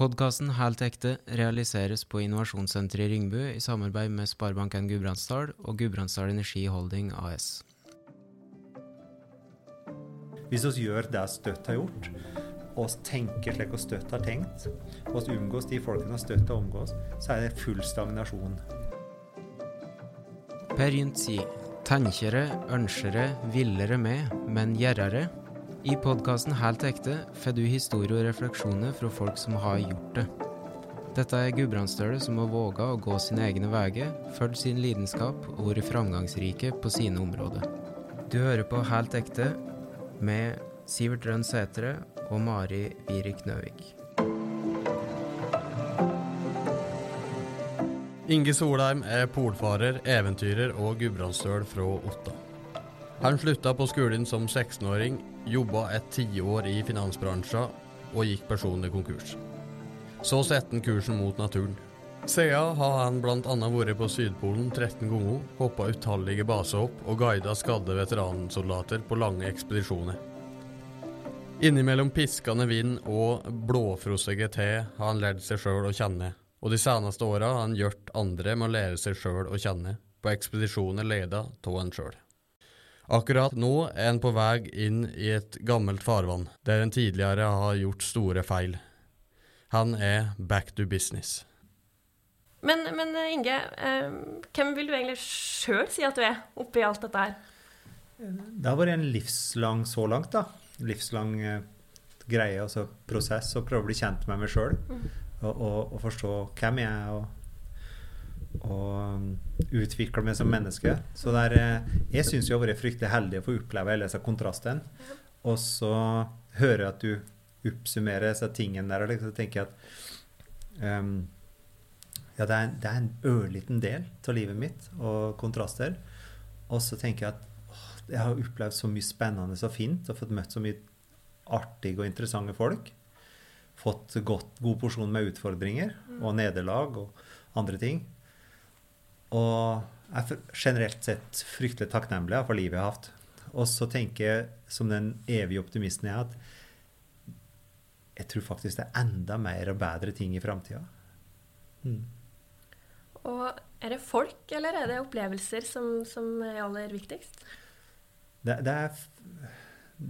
Podkasten Helt ekte realiseres på Innovasjonssenteret i Ringbu i samarbeid med Sparebanken Gudbrandsdal og Gudbrandsdal Energi Holding AS. Hvis vi gjør det Støtt har gjort, og tenker slik og Støtt har tenkt, og vi omgås de folkene Støtt har omgås, så er det full stagnasjon. Per Gynt sier tenkere, ønskere, villere med, men gjerrere. I podkasten Helt ekte får du historier og refleksjoner fra folk som har gjort det. Dette er gudbrandsdøler som har våga å gå sine egne veier, fulgt sin lidenskap og vært framgangsrike på sine områder. Du hører på Helt ekte med Sivert Rønn Sætre og Mari Virik Nøvik. Inge Solheim er polfarer, eventyrer og gudbrandsdøl fra Otta. Han slutta på skolen som 16-åring, jobba et tiår i finansbransjen og gikk personlig konkurs. Så satte han kursen mot naturen. Siden har han bl.a. vært på Sydpolen 13 ganger, hoppa utallige basehopp og guida skadde veteransoldater på lange ekspedisjoner. Innimellom piskende vind og blåfrossige te har han lært seg sjøl å kjenne, og de seneste åra har han gjort andre med å lære seg sjøl å kjenne, på ekspedisjoner leda av han sjøl. Akkurat nå er han på vei inn i et gammelt farvann, der han tidligere har gjort store feil. Han er back to business. Men, men Inge, eh, hvem vil du egentlig sjøl si at du er oppi alt dette her? Det har vært en livslang så langt, da. Livslang eh, greie, altså prosess, å prøve å bli kjent med meg sjøl. Mm. Og, og, og, forstå hvem jeg er, og, og um, utvikle meg som menneske. Så der, eh, jeg syns jeg har vært fryktelig heldig å få oppleve alle disse kontrastene. Og så hører jeg at du oppsummerer disse tingene der, og så tenker jeg at um, ja, det er, det en ørliten del av livet mitt og kontraster. Og så tenker jeg at åh, jeg har opplevd så mye spennende og fint og fått møtt så mye artige og interessante folk. Fått godt, god porsjon med utfordringer og nederlag og andre ting. Og jeg er generelt sett fryktelig takknemlig for livet jeg har hatt. Og så tenker jeg, som den evige optimisten jeg er, at jeg tror faktisk det er enda mer og bedre ting i framtida. Mm. Og er det folk, eller er det opplevelser som, som er aller viktigst? Det, det, er,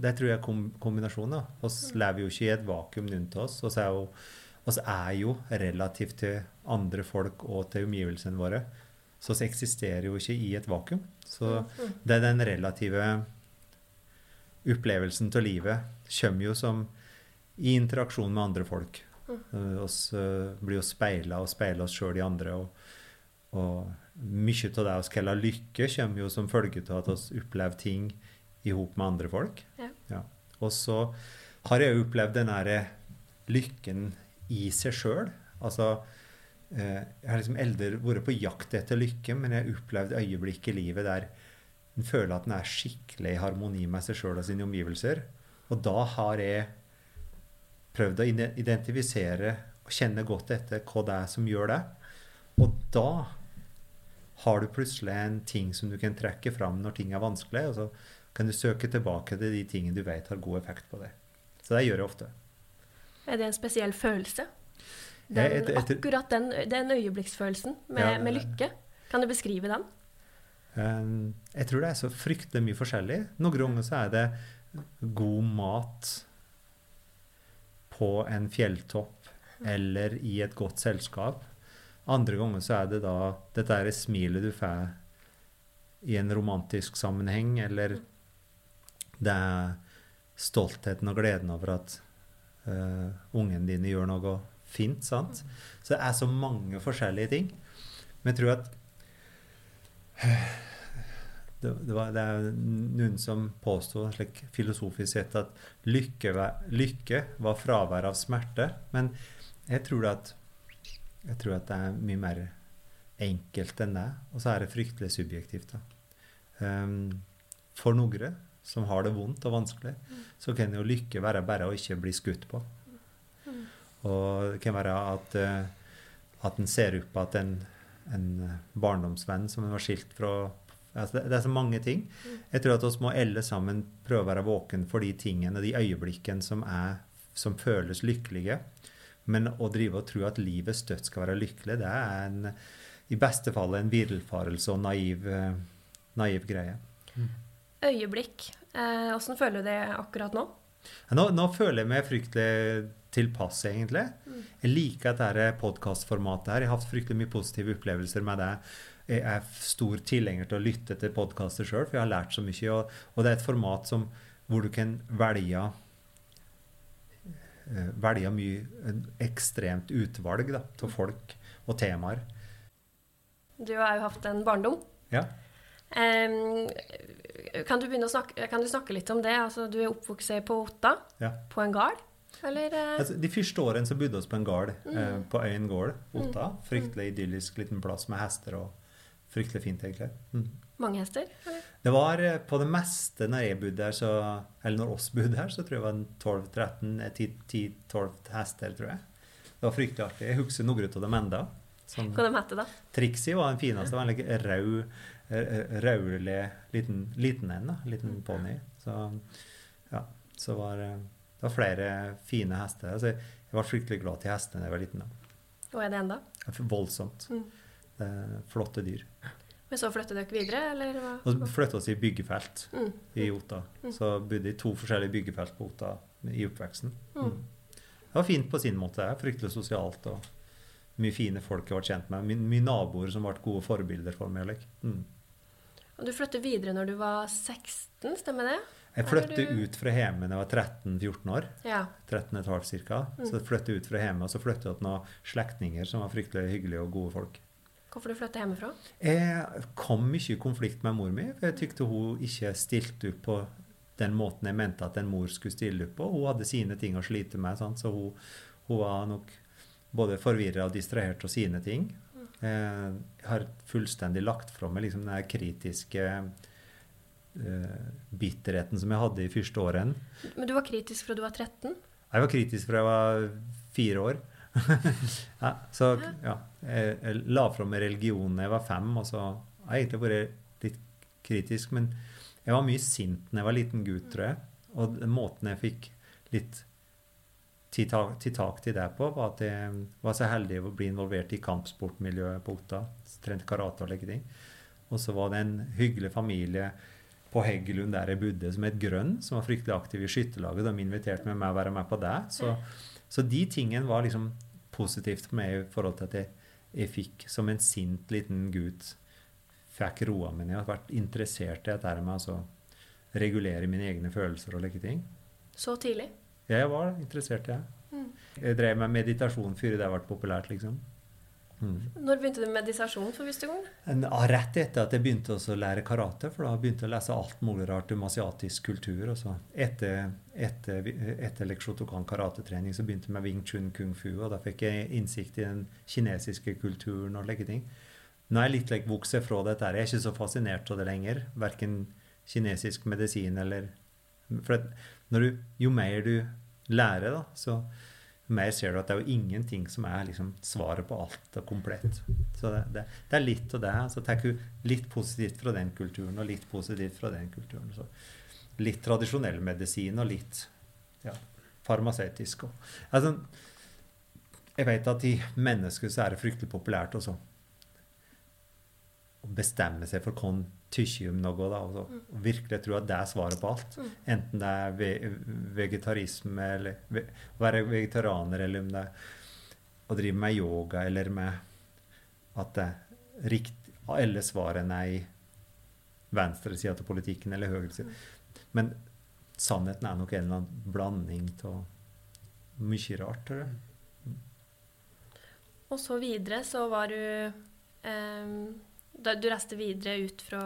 det tror jeg er kom, kombinasjonen. Vi mm. lever jo ikke i et vakuum rundt oss. Vi er, er, jo relativt til andre folk og til omgivelsene våre. Så vi eksisterer jo ikke i et vakuum. Så mm. det er den relative opplevelsen av livet kommer jo som i interaksjon med andre folk. Vi uh, blir jo speila og speiler oss sjøl i andre. og og mye av det vi kaller lykke, kommer jo som følge av at vi opplever ting i hop med andre folk. Ja. Ja. Og så har jeg opplevd den derre lykken i seg sjøl. Altså eh, Jeg har liksom eldre vært på jakt etter lykke, men jeg har opplevd øyeblikk i livet der en føler at en er skikkelig i harmoni med seg sjøl og sine omgivelser. Og da har jeg prøvd å identifisere og kjenne godt etter hva det er som gjør det. Og da har du plutselig en ting som du kan trekke fram når ting er vanskelig, og så kan du søke tilbake til de tingene du vet har god effekt på det. Så det gjør jeg ofte. Er det en spesiell følelse? Den, jeg, jeg, akkurat den, den øyeblikksfølelsen med, ja, med, lykke. Kan du beskrive den? Um, jeg tror det er så fryktelig mye forskjellig. Noen ganger så er det god mat på en fjelltopp eller i et godt selskap. Andre ganger så er det da dette er smilet du får i en romantisk sammenheng, eller det er stoltheten og gleden over at uh, ungen din gjør noe fint. sant? Så det er så mange forskjellige ting. Men jeg tror at det, det, var, det er noen som påsto slik filosofisk sett at lykke var, lykke var fravær av smerte. Men jeg tror at jeg tror at det er mye mer enkelt enn det. Og så er det fryktelig subjektivt. Um, for noen som har det vondt og vanskelig, mm. så kan jo lykke være bare å ikke bli skutt på. Og det kan være at, uh, at en ser opp at en, en barndomsvenn som en var skilt fra altså det, det, er så mange ting. Mm. Jeg tror at oss må alle sammen prøve å være våken for de tingene, de øyeblikkene som, er, som føles lykkelige. Men å drive og tro at livet støtt skal være lykkelig, det er en, i beste fall en villfarelse og naiv, eh, naiv greie. Mm. Øyeblikk. Åssen eh, føler du det akkurat nå? Nå, nå, føler jeg meg fryktelig tilpass, egentlig. Jeg liker dette podkastformatet her. Jeg har hatt fryktelig mye positive opplevelser med det. Jeg er stor tilhenger til å lytte til podkaster sjøl, for jeg har lært så mye. Og, og det er et format som, hvor du kan velge eh, velge mye ekstremt utvalg av folk og temaer. Du har jo hatt en barndom. Ja. Kan, du snakke, kan, du snakke, litt om det? Altså, du er oppvokst på Otta, ja. på en gard? Eller, uh... altså, de første årene så bodde vi på en gard, mm. uh, på Øyen gård, Otta. Mm. Fryktelig idyllisk liten plass med hester og Fryktelig fint, egentlig. Mm. Mange hester? Eller? Det var eh, på det meste når jeg bodde her, så, eller når oss bodde her, så tror jeg det var 12-13-10-12 eh, hester, tror jeg. Det var fryktelig artig. Jeg husker noen av dem enda. Sånn, Hva de hette da? Trixie var den fineste. Det var en rød, eh, rødlig liten, liten en. Liten mm. ponni. Så ja, så var det var flere fine hester. Så jeg var fryktelig glad til hestene da jeg var liten. da. Og er det enda? Voldsomt. Mm. Eh, flotte dyr. Men så flyttet dere videre, eller? Hva? Og flyttet oss i byggefelt mm. i Otta. Mm. Så bodde i to forskjellige byggefelt på Otta i oppveksten. Mm. mm. Det var fint på sin måte. Fryktelig sosialt. og Mye fine folk jeg ble kjent med. Mye, naboer som ble gode forbilder for meg. Mm. Og Du flyttet videre når du var 16, stemmer det? Jeg flyttet du... ut fra hjemme da jeg var 13-14 år. Ja. 13,5 ca. Mm. Så jeg flyttet ut fra hjemme, og så flyttet jeg til noen slektninger som var fryktelig hyggelige og gode folk. Hvorfor du flytta hjemmefra? Jeg kom mye i konflikt med mor mi. for Jeg tykte hun ikke stilte opp på den måten jeg mente at en mor skulle stille opp på. Hun hadde sine ting å slite med, sant? så hun, hun, var nok både forvirra og distrahert av sine ting. Jeg har fullstendig lagt fra meg liksom den kritiske uh, bitterheten som jeg hadde i første åren. Men du var kritisk fra du var 13? Jeg var kritisk fra jeg var fire år. ja, så ja, jeg, jeg la fra meg religionen da jeg var fem, og så har jeg egentlig vært litt kritisk. Men jeg var mye sint da jeg var liten gutt, tror jeg. Og måten jeg fikk litt til tak, tak til det på, var at jeg var så heldig å bli involvert i kampsportmiljøet på Otta. Trente karate og like ting. Og så var det en hyggelig familie på Heggelund der jeg bodde, som het Grønn, som var fryktelig aktiv i skytterlaget. De inviterte meg med å være med på det. Så så de tingene var liksom positivt for meg i forhold til at jeg, jeg fikk, som en sint liten gutt, fikk roa meg ned og vært interessert i dette med å regulere mine egne følelser og like ting. Så tidlig? Jeg var interessert jeg. Mm. Jeg drev med meditasjon før det ble populært, liksom. Mm. Når begynte du med meditasjon for første gang? rett etter at jeg begynte å lære karate. For da begynte jeg å lese alt mulig rart om asiatisk kultur. Etter, etter, etter leksjotokan karatetrening så begynte jeg med Wing Chun kung fu. Og da fikk jeg innsikt i den kinesiske kulturen og like ting. Nå er jeg litt like, vokst fra dette. Jeg er ikke så fascinert av det lenger. Verken kinesisk medisin eller For du, jo mer du lærer, da, så mer ser du at det er jo ingenting som er liksom svaret på alt og komplett. Så det, det, det er litt av det. Så tar du litt positivt fra den kulturen og litt positivt fra den kulturen. Så litt tradisjonell medisin og litt ja, farmasøytisk. Altså, jeg vet at i mennesker så er det fryktelig populært også å bestemme seg for hva tykker om noe. Da, og, mm. virkelig tro at det er svaret på alt. Mm. Enten det er ve vegetarisme, eller ve være vegetarianer, eller om det er å drive med yoga, eller med at det er riktig, alle svarene er i venstresida av politikken eller høyresida. Mm. Men sannheten er nok en eller annen blanding av mye rart. tror jeg. Og så videre så var du da, du reiste videre ut fra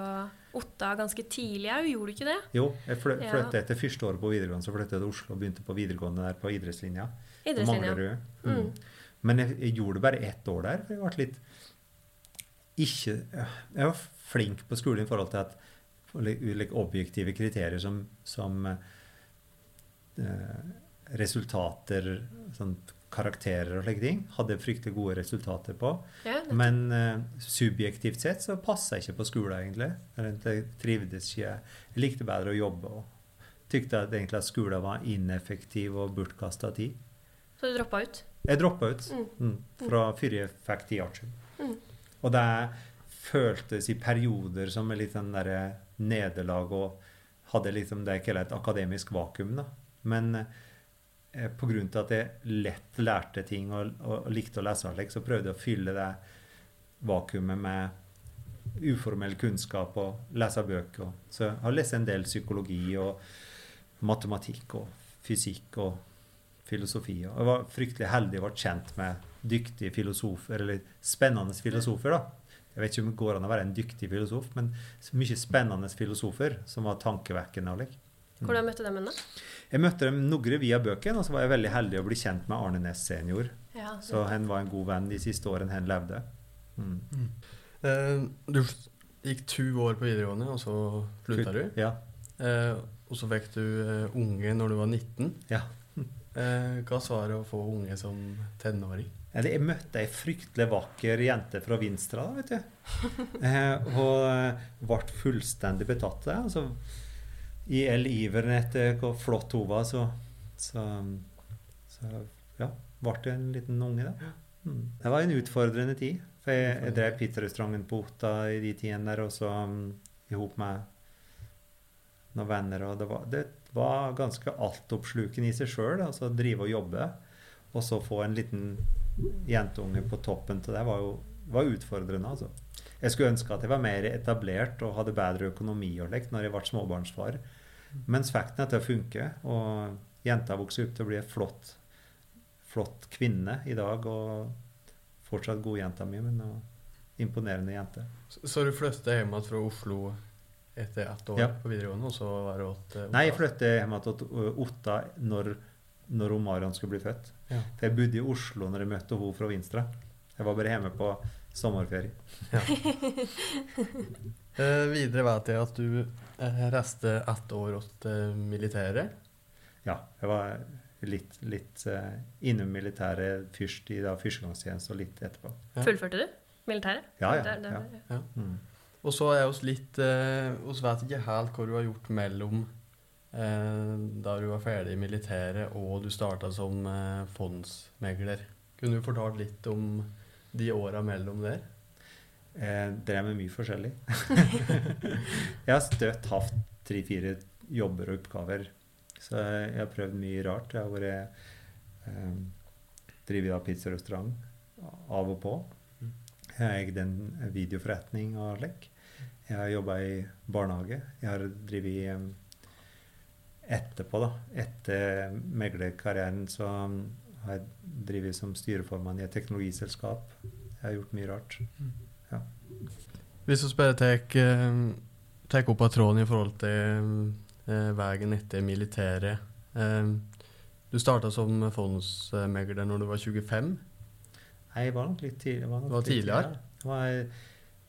Otta ganske tidlig òg, gjorde du ikke det? Jo, jeg fly, flyttet etter første året på videregående, så flyttet jeg til Oslo og begynte på videregående der på idrettslinja. idrettslinja. Mm. Mm. Men jeg, jeg, gjorde bare ett år der. for Jeg ble litt ikke Jeg var flink på skolen i forhold til at ulike objektive kriterier som, som uh, resultater sånn karakterer og slike ting. Hadde fryktelig gode resultater på. Ja, Men uh, subjektivt sett så passa jeg ikke på skolen, egentlig. Jeg trivdes ikke. Jeg likte bedre å jobbe. og Tykte at, egentlig at skolen var ineffektiv og bortkasta tid. Så du droppa ut? Jeg droppa ut Mm. mm, fra før jeg fikk ti aksjer. Mm. Og det føltes i perioder som et litt sånn nederlag og hadde liksom det jeg kaller et akademisk vakuum. da. Men eh, grunn til at jeg lett lærte ting og, og, og likte å lese, og så prøvde jeg å fylle det vakuumet med uformell kunnskap og lese bøker. Så jeg har lest en del psykologi og matematikk og fysikk og filosofi. Og jeg var fryktelig heldig og ble kjent med dyktige filosofer, eller spennende filosofer. da. Jeg vet ikke om det går an å være en dyktig filosof, men mye spennende filosofer som var tankevekkende. og lik. Hvordan møtte du dem da? Jeg møtte dem noen via bøkene, og så var jeg veldig heldig å bli kjent med Arne Næss senior. Ja, Så han var en god venn de siste årene han levde. Mm. Eh, du gikk to år på videregående, og så slutta du. Ja. Eh, og så fikk du eh, unge når du var 19. Ja. Eh, hva var det å få unge som tenåring? Eller jeg møtte ei fryktelig vakker jente fra Vinstra, da, vet du. Eh, og eh, ble fullstendig betatt av det. Altså, I all iveren etter hvor flott hun var, så, så, så ja, ble det en liten unge, da. Mm. Det var en utfordrende tid. For jeg, jeg drev pizzarestauranten på Otta i de tidene der, og så um, i hop med noen venner. Og det var, det var ganske altoppslukende i seg sjøl, altså drive og jobbe. Og så få en liten jentunge på toppen til det var jo var utfordrende. altså. Jeg skulle ønske at jeg var mer etablert og hadde bedre økonomi og lekt når jeg ble småbarnsfar. Mens fakten er til å funke. Og jenta vokser opp til å bli en flott, flott kvinne i dag. Og fortsatt godjenta mi, men en imponerende jente. Så, så du flyttet hjem fra Oslo etter ett år Ja. på videregående, og så var det åt eh, Nei, jeg flytta hjem til Otta når, når Marion skulle bli født. Ja. For jeg bodde i Oslo når jeg møtte henne fra Vinstra. Jeg var bare hjemme på sommerferie. Eh, videre vet jeg at du eh, reiste ett år til militæret. Ja, jeg var litt, litt uh, innom militæret først i da førstegangstjeneste og litt etterpå. Ja. Fullførte du militæret? Ja, ja. Der, der, ja. Ja. Mm. Og så er oss litt eh, oss vet ikke helt hva du har gjort mellom eh, da du var ferdig i militæret og du starta som eh, fondsmegler. Kunne du fortalt litt om de åra mellom der? Jeg drev med mye forskjellig. jeg har støtt hatt tre-fire jobber og oppgaver. Så jeg har prøvd mye rart. Jeg har vært eh, drevet av pizzarestaurant av og på. Jeg har eid en videoforretning og lekk. Jeg har jobba i barnehage. Jeg har drevet eh, etterpå, da. Etter meglerkarrieren så har drevet som styreformann i et teknologiselskap. Jeg har gjort mye rart. Ja. Hvis vi bare tar opp av tråden i forhold til eh, veien etter militæret eh, Du starta som fondsmegler når du var 25. Nei, jeg var nok litt tidlig. Var nok Det var litt tidligere? Jeg var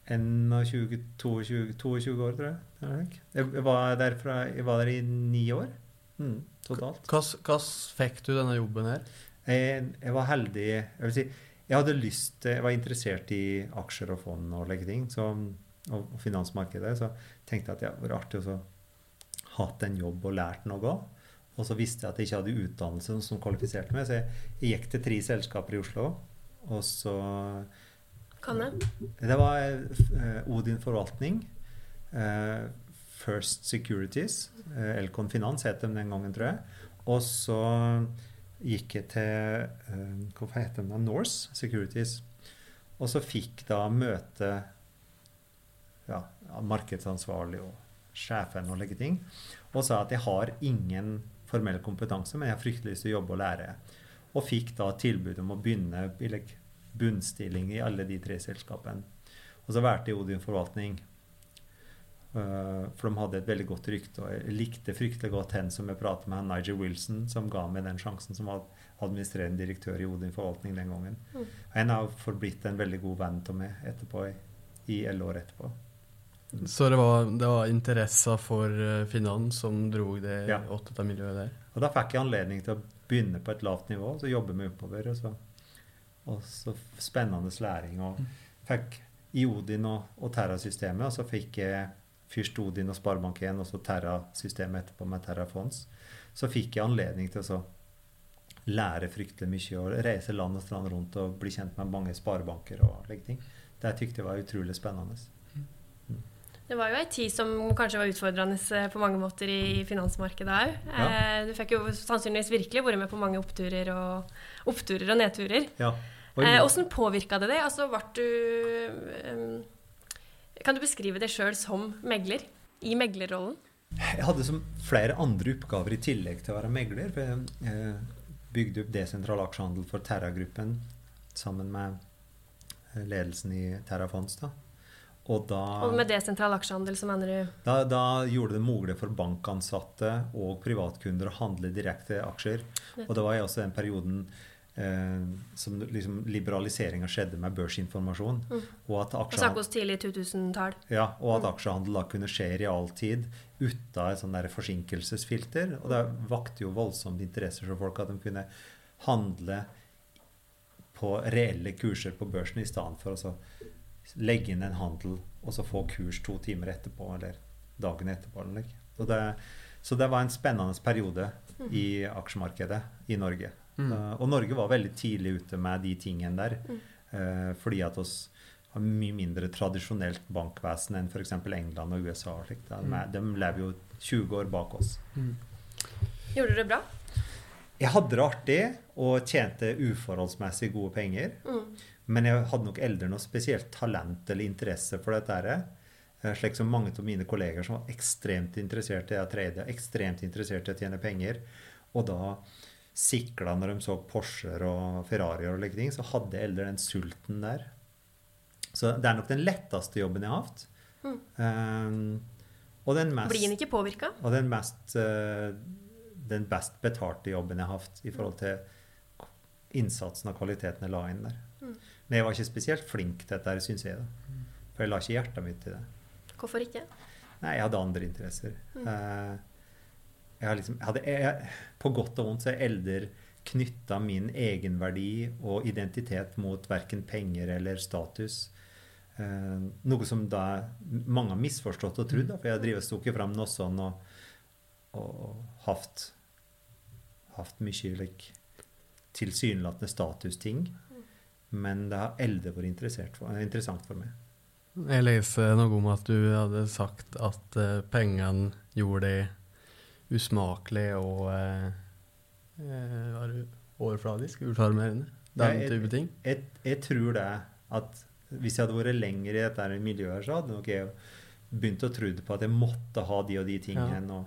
21, 22, 22 år, tror. Jeg, jeg, var derfra, jeg var der i ni år mm, totalt. Hvordan fikk du denne jobben her? Jeg, jeg var heldig Jeg vil si, jeg hadde lyst Jeg var interessert i aksjer og fond og like ting, så, og, og finansmarkedet, så tenkte jeg at det var artig å ha hatt en jobb og lært noe. Og så visste jeg at jeg ikke hadde utdannelse som kvalifiserte meg, så jeg, jeg gikk til tre selskaper i Oslo. Og så Kan jeg? Det var uh, Odin Forvaltning. Uh, First Securities. Elkon Elcon Finans het de den gangen, tror jeg. Og så gikk jeg til eh, Hva heter de da? Norse Securities. Og så fikk da møte ja, markedsansvarlig og sjefen og legge ting. Og sa at jeg har ingen formell kompetanse, men jeg har fryktelig lyst til å jobbe og lære. Og fikk da tilbud om å begynne i like, bunnstilling i alle de tre selskapene. Og så valgte jeg Odin Forvaltning. Uh, for de hadde et veldig godt rykte, og jeg likte fryktelig godt hen som jeg pratet med, Nigel Wilson, som ga meg den sjansen som var administrerende direktør i Odin Forvaltning den gangen. Mm. Han har forblitt en veldig god venn av meg etterpå, i elleve år etterpå. Så det var, det var interesser for eh, finans som dro det Ja. åt dette miljøet der? Og da fikk jeg anledning til å begynne på et lavt nivå, så jobbe meg oppover. Og så, og så spennende læring. Og fikk i Odin og, og Terra-systemet, og så fikk jeg først Odin og Sparebank1, og så Terra-systemet etterpå med Terra Fonds. Så fikk jeg anledning til å så lære fryktelig mye og reise land og strand rundt og bli kjent med mange sparebanker og slike ting. Det tykte jeg var utrolig spennende. Det var jo ei tid som kanskje var utfordrende eh, på mange måter i finansmarkedet òg. Ja. Eh, du fikk jo sannsynligvis virkelig vært med på mange oppturer og, oppturer og nedturer. Ja. Åssen Eh, påvirka det deg? Altså, ble du Kan du beskrive deg sjøl som megler? I meglerrollen? Jeg hadde som flere andre oppgaver i tillegg til å være megler. For jeg eh, bygde opp desentral aksjehandel for Terra-gruppen sammen med eh, ledelsen i Terra Fonds. Da. Og da, Og med desentral aksjehandel, så mener du da, da gjorde det mulig for bankansatte og privatkunder å handle direkte aksjer. Og det var jeg også den perioden som liksom liberaliseringa skjedde med børsinformasjon. Og at aksjehandel tidlig 2000-tall. ja, og at aksjehandel da kunne skje i realtid uten et sånn forsinkelsesfilter. Og det vakte jo voldsomt interesse for folk at de kunne handle på reelle kurser på børsen i stedet for å så legge inn en handel og så få kurs to timer etterpå eller dagen etterpå. Eller. Og det, så det var en spennende periode i aksjemarkedet i Norge. Eh, og Norge var veldig tidlig ute med de tingene der. eh, fordi at oss har mye mindre tradisjonelt bankvesen enn f.eks. England og USA. og. De, de lever jo 20 år bak oss. Gjorde du det bra? Jeg hadde det artig og tjente uforholdsmessig gode penger. Men jeg hadde nok aldri noe spesielt talent eller interesse for dette. her. Eh, Slik som mange av mine kolleger som var ekstremt interessert i å trade, ekstremt interessert i å tjene penger, og da sikla når de så Porscher og Ferrarier og like ting, så hadde jeg eldre den sulten der. Så det er nok den letteste jobben jeg har hatt. Um, og den mest Blir den ikke påvirka? og den mest uh, den best betalte jobben jeg har hatt i forhold til innsatsen og kvaliteten jeg la inn der. Men jeg var ikke spesielt flink til dette, syns jeg. da. For jeg la ikke hjertet mitt i det. Hvorfor ikke? Nei, jeg hadde andre interesser. Eh, jeg liksom, jeg hadde, jeg, på godt og vondt så er eldre knytta min egenverdi og identitet mot verken penger eller status. Eh, noe som da mange har misforstått og trodd, for jeg har drevet stukket fram noe sånn og, og hatt, hatt mye like, tilsynelatende statusting. Men det har aldri vært for, interessant for meg. Jeg leser noe om at du hadde sagt at eh, pengene gjorde deg usmakelig og eh, eh, var overfladisk, usjarmerende. Den Ja, type ting. jeg, jeg tror det at hvis jeg hadde vært lenger i dette miljøet, så hadde nok jeg begynt å tro på at jeg måtte ha de og de tingene og,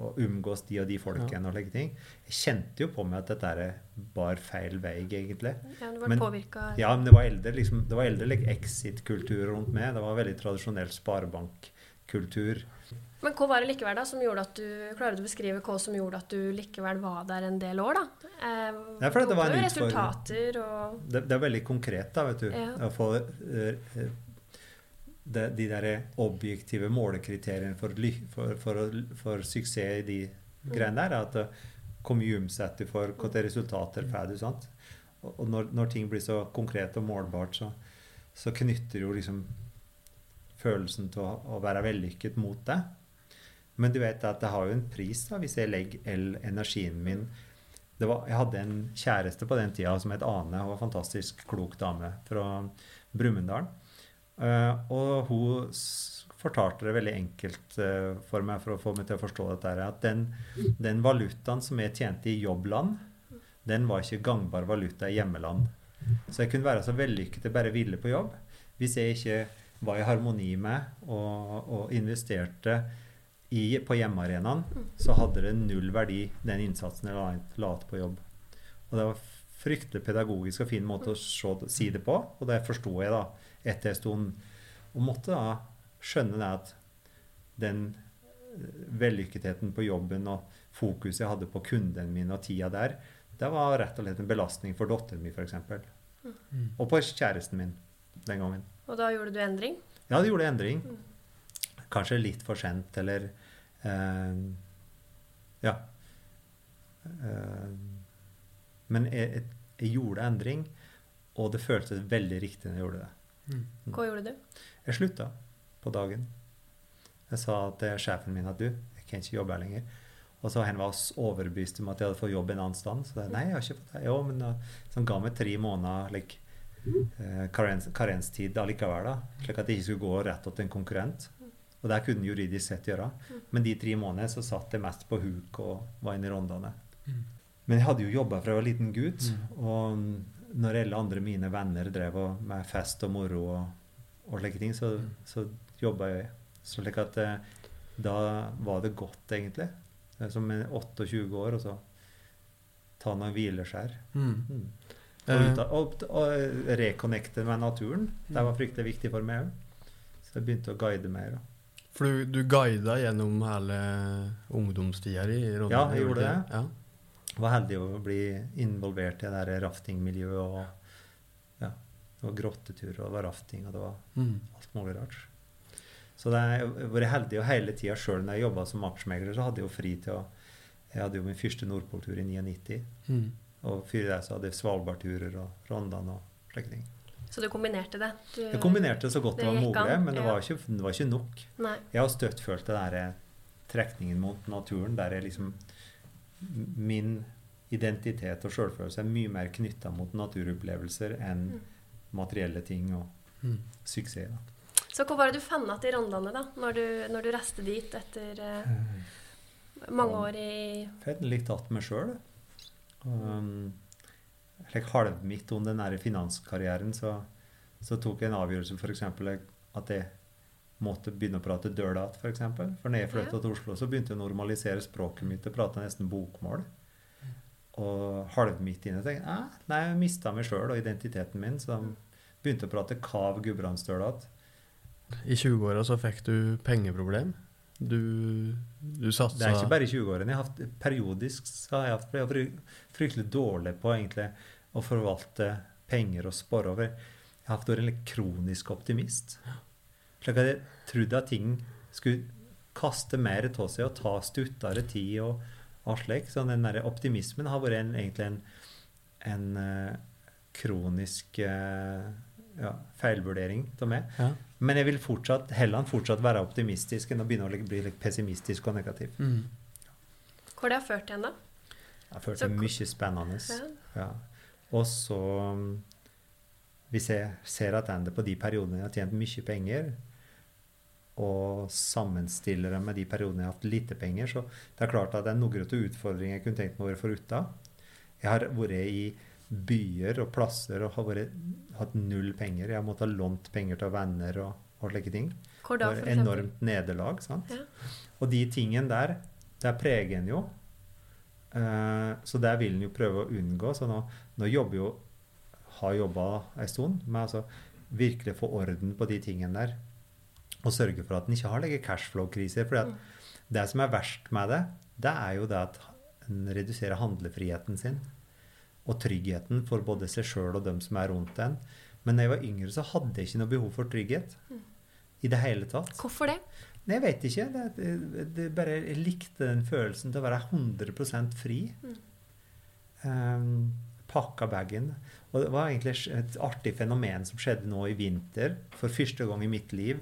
og umgås de og de folkene og like ting. Jeg kjente jo på meg at dette bar feil vei, egentlig. Ja, du Men- påvirka Ja, men det var eldre, liksom, det var eldre like, exit-kultur rundt meg. Det var veldig tradisjonell sparebankkultur. Men hva var det likevel da som gjorde at du Klarer du å beskrive hva som gjorde at du likevel var der en del år, da? Eh, Nei, for det var en utfordring. og Det, det er veldig konkret, da, vet du. Ja. Å få eh, det, de der objektive målekriteriene for, for, for, for suksess i de greiene der, er at eh, hvor mye omsetter du for, hvilke resultater får du, sant? Og og når, når ting blir så konkret og målbart, så, så knytter jo liksom følelsen til å, være vellykket mot det. Men du vet at det har jo en pris da, hvis jeg legger energien min var, Jeg hadde en kjæreste på den tida som het Ane. Hun var en fantastisk klok dame fra Brumunddal. Eh, og hun fortalte det veldig enkelt eh, for meg for å få meg til å forstå dette. At den, den valutaen som jeg tjente i jobbland, den var ikke gangbar valuta i hjemmeland. Så jeg kunne være så vellykket jeg bare ville på jobb. Hvis jeg ikke var i harmoni med og, og investerte i, på hjemmearenaen, så hadde det null verdi, den innsatsen jeg la, la på jobb. Og det var fryktelig pedagogisk og fin måte å se, si det på, og det forsto jeg da etter en stund. Og måtte da skjønne det at den eh, vellykketheten på jobben og fokuset jeg hadde på kunden min og tida der, det var rett og slett en belastning for datteren min, f.eks. Og på kjæresten min den gangen. Og da gjorde du endring? Ja, det gjorde endring. Kanskje litt for sent, eller eh, Ja. Eh, men jeg, jeg, gjorde endring, og det føltes veldig riktig når jeg gjorde det. Hva gjorde du? Jeg slutta på dagen. Jeg sa til sjefen min at du, jeg kan ikke jobbe her lenger. Og så han var overbevist om at jeg hadde fått jobb en annen sted. Så jeg, nei, jeg har ikke fått det. Jo, men uh, så han ga meg tre måneder like, eh, karens, karenstid allikevel, da, slik at jeg ikke skulle gå rett til en konkurrent. Og det kunne juridisk sett gjøre. Men de tre månedene så satt jeg mest på huk og var inne i rondene. Men jeg hadde jo jobba fra jeg var liten gutt. Og når alle andre mine venner drev med fest og moro og, og slike ting, så, så jobba jeg. Så slik at eh, da var det godt, egentlig. Det er Som en 28 år, og så ta noen hvileskjær. Mm. Og, Eh, og, og reconnecte med naturen. Det var fryktelig viktig for meg òg. Så jeg begynte å guide mer. For du, du guida gjennom hele ungdomstida di? Ja, jeg gjorde det. Ja. var heldig å bli involvert i det der raftingmiljøet. Og, ja, det var grotteturer, og det var rafting, og det var Mm. alt mulig rart. Så det jeg har vært heldig og hele tida sjøl når jeg jobba som aksjemegler, så hadde jeg jo fri til å Jeg hadde jo min første Nordpoltur i 99, Mm. Og før det så hadde jeg Svalbardturer og Rondane og slike ting. Så du kombinerte det? Du, Jeg kombinerte så godt det, det var mulig, an, men det ja. var, ikke, det var ikke nok. Nei. Jeg har støtt følt det der trekningen mot naturen, der jeg liksom Min identitet og sjølfølelse er mye mer knytta mot naturopplevelser enn Mm. materielle ting og Mm. suksess. Da. Så hva var det du fant igjen i Rondane, da? Når du, når du reiste dit etter eh, mange år i har litt tatt meg sjøl. Um, halv halvmidt om den nære finanskarrieren så, så tok jeg en avgjørelse f.eks. at jeg måtte begynne å prate dørdat f.eks. For, eksempel. for når jeg flytta til Oslo, så begynte jeg å normalisere språket mitt og prate nesten bokmål. Og halvmidt inne tenkte jeg nei, jeg mista meg sjøl og identiteten min, så de begynte å prate kav gudbrandsdøl igjen. I 20-åra så fikk du pengeproblem. Du, du satsa Det er ikke bare i 20-årene. Jeg periodisk har jeg hatt, jeg fryktelig dårlig på egentlig å forvalte penger og spare over. Jeg har hatt vært en kronisk optimist. Slik at jeg trodde at ting skulle kaste mer av seg og ta stuttere tid og alt slik. Så den der optimismen har vært en, egentlig en, en eh, kronisk eh, ja, feilvurdering av meg. Ja. Men jeg vil fortsatt, heller fortsatt være optimistisk enn å begynne å bli litt pessimistisk og negativ. Mm. Hvor det har ført igjen, da? Jeg har ført til mye spennende. Ja. Ja. Og så um, Hvis jeg ser tilbake på de periodene jeg har tjent mye penger, og sammenstiller dem med de periodene jeg har hatt lite penger, så det er klart at det er noen utfordringer jeg kunne tenkt meg å være foruten. Jeg har vært i byer og plasser og har vært, hatt null penger. Jeg har måttet ha lånt penger til venner og, og slike ting. Hvor da, for var eksempel? enormt nederlag. sant? Ja. Og de tingene der, der preger en jo. Uh, så det vil en jo prøve å unngå. Så nå, nå jobber jo har jobba ei stund med altså virkelig få orden på de tingene der. Og sørge for at en ikke har like cashflow-kriser. For Mm. det som er verst med det, det er jo det at en reduserer handlefriheten sin. Og tryggheten for både seg sjøl og dem som er rundt en. Men da jeg var yngre, så hadde jeg ikke noe behov for trygghet. I det hele tatt. Hvorfor det? Nei, jeg vet ikke. Det, det, bare, jeg likte den følelsen til å være 100 fri. Mm. Um, pakka bagen. Og det var egentlig et artig fenomen som skjedde nå i vinter, for første gang i mitt liv.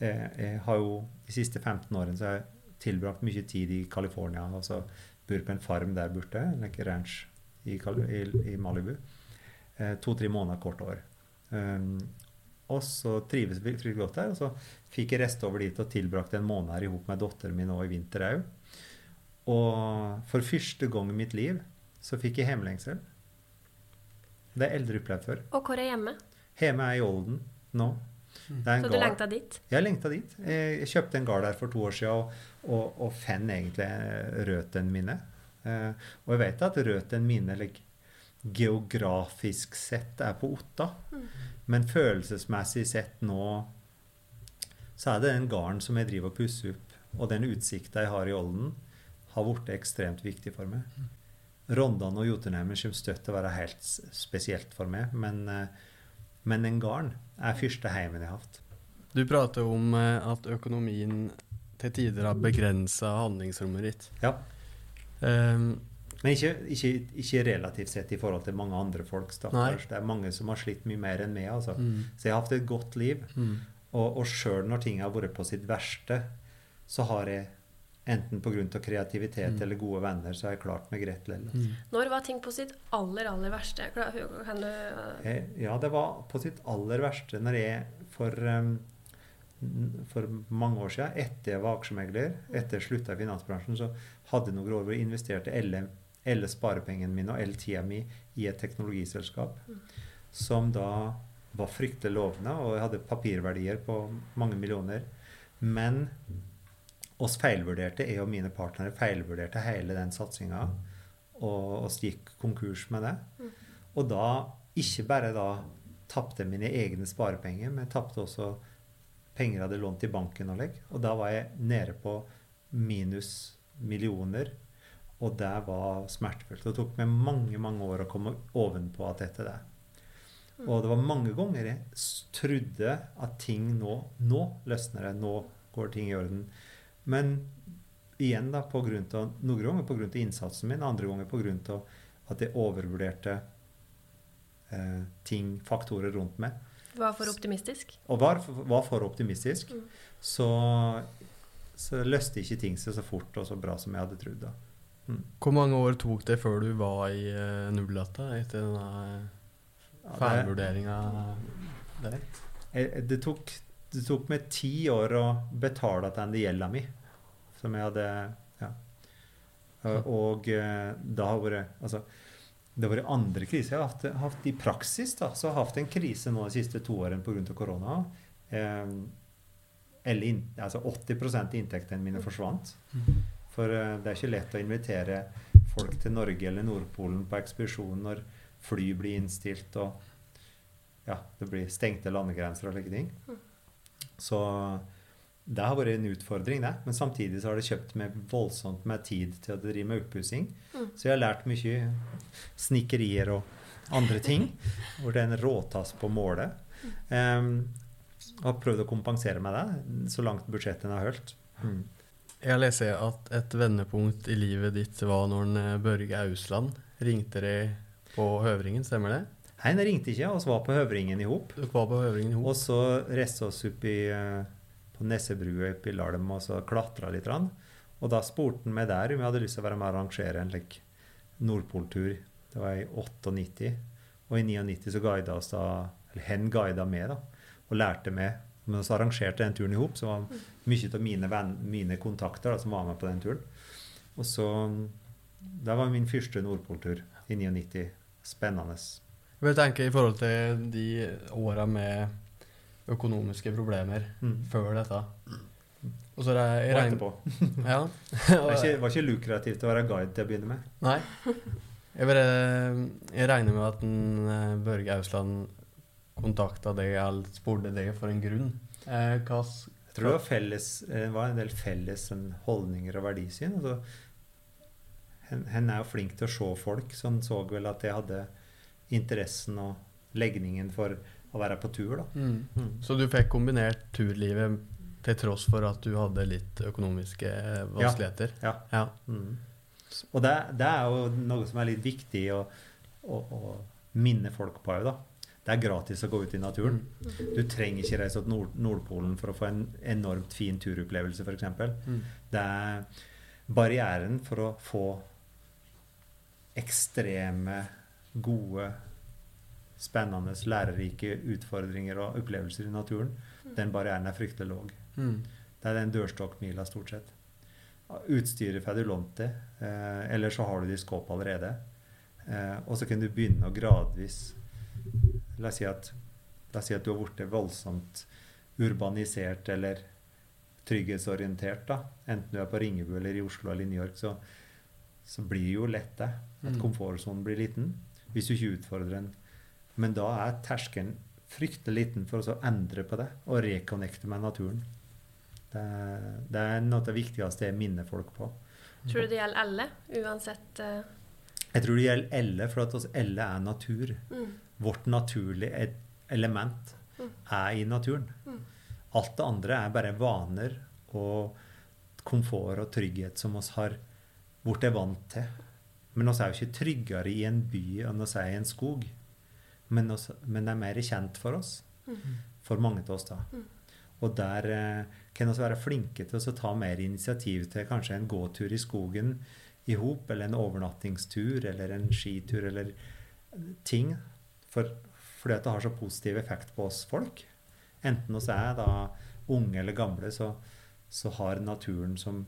Eh, jeg har jo De siste 15 årene så har jeg tilbrakt mye tid i California. og så bor på en farm der borte, like ranch i, i, i Malibu. Eh, To-tre måneder, kort år. Um, og så trives vi fryktelig godt der. Og så fikk jeg reist over dit og tilbrakte en måned her sammen med datteren min nå i vinter òg. Og for første gang i mitt liv så fikk jeg hjemlengsel. Det har jeg aldri opplevd før. Og hvor er hjemme? Hjemme er i Olden nå. Det er en Så du lengta dit? Jeg lengta dit. Jeg jeg kjøpte en gard der for to år siden og, og, og fant egentlig røttene mine. Eh, og jeg vet at røttene mine like, geografisk sett er på Otta, Mm. men følelsesmessig sett nå så er det den garden som jeg driver og pusser opp, og den utsikta jeg har i Olden, har blitt ekstremt viktig for meg. Rondane og Jotunheimen kommer støtt til å være helt spesielt for meg, men, eh, men den garden er første heimen jeg har hatt. Du prater om eh, at økonomien til tider har begrensa handlingsrommet ditt. Ja. Um, Men ikke, ikke, ikke relativt sett i forhold til mange andre folk. stakkars. Det er mange som har slitt mye mer enn meg. Altså. mm, Så jeg har hatt et godt liv. mm, Og, og sjøl når ting har vært på sitt verste, så har jeg enten pga. kreativitet Mm. eller gode venner, så har jeg klart meg greit likevel. Mm. Når var ting på sitt aller, aller verste? Kan du jeg, Ja, det var på sitt aller verste når jeg for, um, for mange år siden, etter jeg var aksjemegler, etter jeg slutta i finansbransjen, så hadde jeg noen år hvor jeg investerte alle, alle sparepengene mine og alle tida mi i et teknologiselskap som da var fryktelig lovende, og jeg hadde papirverdier på mange millioner. Men oss feilvurderte, jeg og mine partnere feilvurderte hele den satsinga, og oss gikk konkurs med det. Og da ikke bare da tapte mine egne sparepenger, men jeg tapte også penger jeg hadde lånt i banken. Og, og da var jeg nede på minus millioner. Og det var smertefullt. Det tok meg mange mange år å komme ovenpå at dette der. Og det var mange ganger jeg trodde at ting nå Nå løsner det. Nå går ting i orden. Men igjen, da, på grunn av, noen ganger pga. innsatsen min, andre ganger pga. at jeg overvurderte eh, ting, faktorer rundt meg. Var for optimistisk? Og var, var for optimistisk. Mm. Så, så løste ikke ting seg så fort og så bra som jeg hadde trodd. da. Hvor mange år tok det før du var i uh, nullata etter denne Ja, det- feilvurderinga der? Eh, Det tok, det tok meg ti år å betale tilbake gjelda mi, som jeg hadde ja. Eh, Og eh, da har vært Altså, det var andre kriser. Jeg har hatt, hatt i praksis da, så har jeg hatt en krise nå de siste to årene pga. korona. Eh, eller altså 80% av inntektene mine forsvant. For eh, det er ikke lett å invitere folk til Norge eller Nordpolen på ekspedisjon når fly blir innstilt og ja, det blir stengte landegrenser og slike ting. Så det har vært en utfordring, det. Men samtidig så har det kjøpt meg voldsomt med tid til å drive med oppussing. Mm. Så jeg har lært mye snikkerier og andre ting. Hvor det er en råtass på målet. Um, og har prøvd å kompensere med det så langt budsjettet har holdt. Mm. Jeg leser at et vendepunkt i livet ditt var når en, eh, Børge Ausland ringte deg på Høvringen, stemmer det? Nei, han ringte ikke. Vi var på Høvringen i hop. Var på Høvringen i Og så reiste oss opp i, eh, på Nessebrua oppe i Lalm og så klatra litt. Og da spurte han meg der om jeg hadde lyst til å være med og arrangere en like, Nordpoltur. Det var i 98. Og i 99 så guida oss da Eller hen guida med, da. Og lærte meg. Men så arrangerte den turen i hop, så var mye av mine, venn, mine kontakter da, som var med på den turen. Og så Det var min første Nordpoltur i 99. Spennende. Jeg vil tenke i forhold til de åra med økonomiske problemer Mm. før dette. Og så er det jeg Og etterpå. Ja. Det var ikke, var ikke lukrativt å være guide til å begynne med. Nei. Jeg, bare, jeg regner med at en, eh, Børge Ausland kontakta deg eller spurte deg for en grunn. Eh, hva Jeg tror det var, felles, eh, var en del felles sånn, holdninger og verdisyn. Altså, hen, hen er jo flink til å se folk, så han så vel at jeg hadde interessen og legningen for å være på tur. da. Mm. Mm. Så du fikk kombinert turlivet til tross for at du hadde litt økonomiske eh, vanskeligheter? Ja. Ja. Mm. Og det, det er jo noe som er litt viktig å, å, å minne folk på òg, da. Det er gratis å gå ut i naturen. Du trenger ikke reise til Nord Nordpolen for å få en enormt fin turopplevelse, f.eks. Mm. Det er barrieren for å få ekstreme, gode, spennende, lærerike utfordringer og opplevelser i naturen. Den barrieren er fryktelig lav. Mm. Det er den dørstokkmila, stort sett. Utstyret får du lånt til, eh, eller så har du det i skåpet allerede. Eh, og så kan du begynne å gradvis La oss si at, la oss si at du har blitt voldsomt urbanisert eller trygghetsorientert. da, Enten du er på Ringebu eller i Oslo eller i New York, så, så blir det jo lett det. At Mm. komfortsonen blir liten. Hvis du ikke utfordrer den. Men da er terskelen fryktelig liten for å endre på det og reconnecte med naturen. Det, er- det er noe av det viktigste jeg minner folk på. Tror du det gjelder alle, uansett uh... Jeg tror det gjelder alle, for at oss alle er natur. mm, Vårt naturlige element Mm. er i naturen. Mm. Alt det andre er bare vaner og komfort og trygghet som oss har blitt vant til. Men oss er jo ikke tryggere i en by enn oss er i en skog. Men, også, men det er mer kjent for oss. Mm. For mange av oss, da. Mm. Og der eh, kan vi være flinke til å ta mer initiativ til kanskje en gåtur i skogen i hop, eller en overnattingstur, eller en skitur, eller ting. For, fordi at det har så positiv effekt på oss folk. Enten oss er da unge eller gamle, så, så har naturen som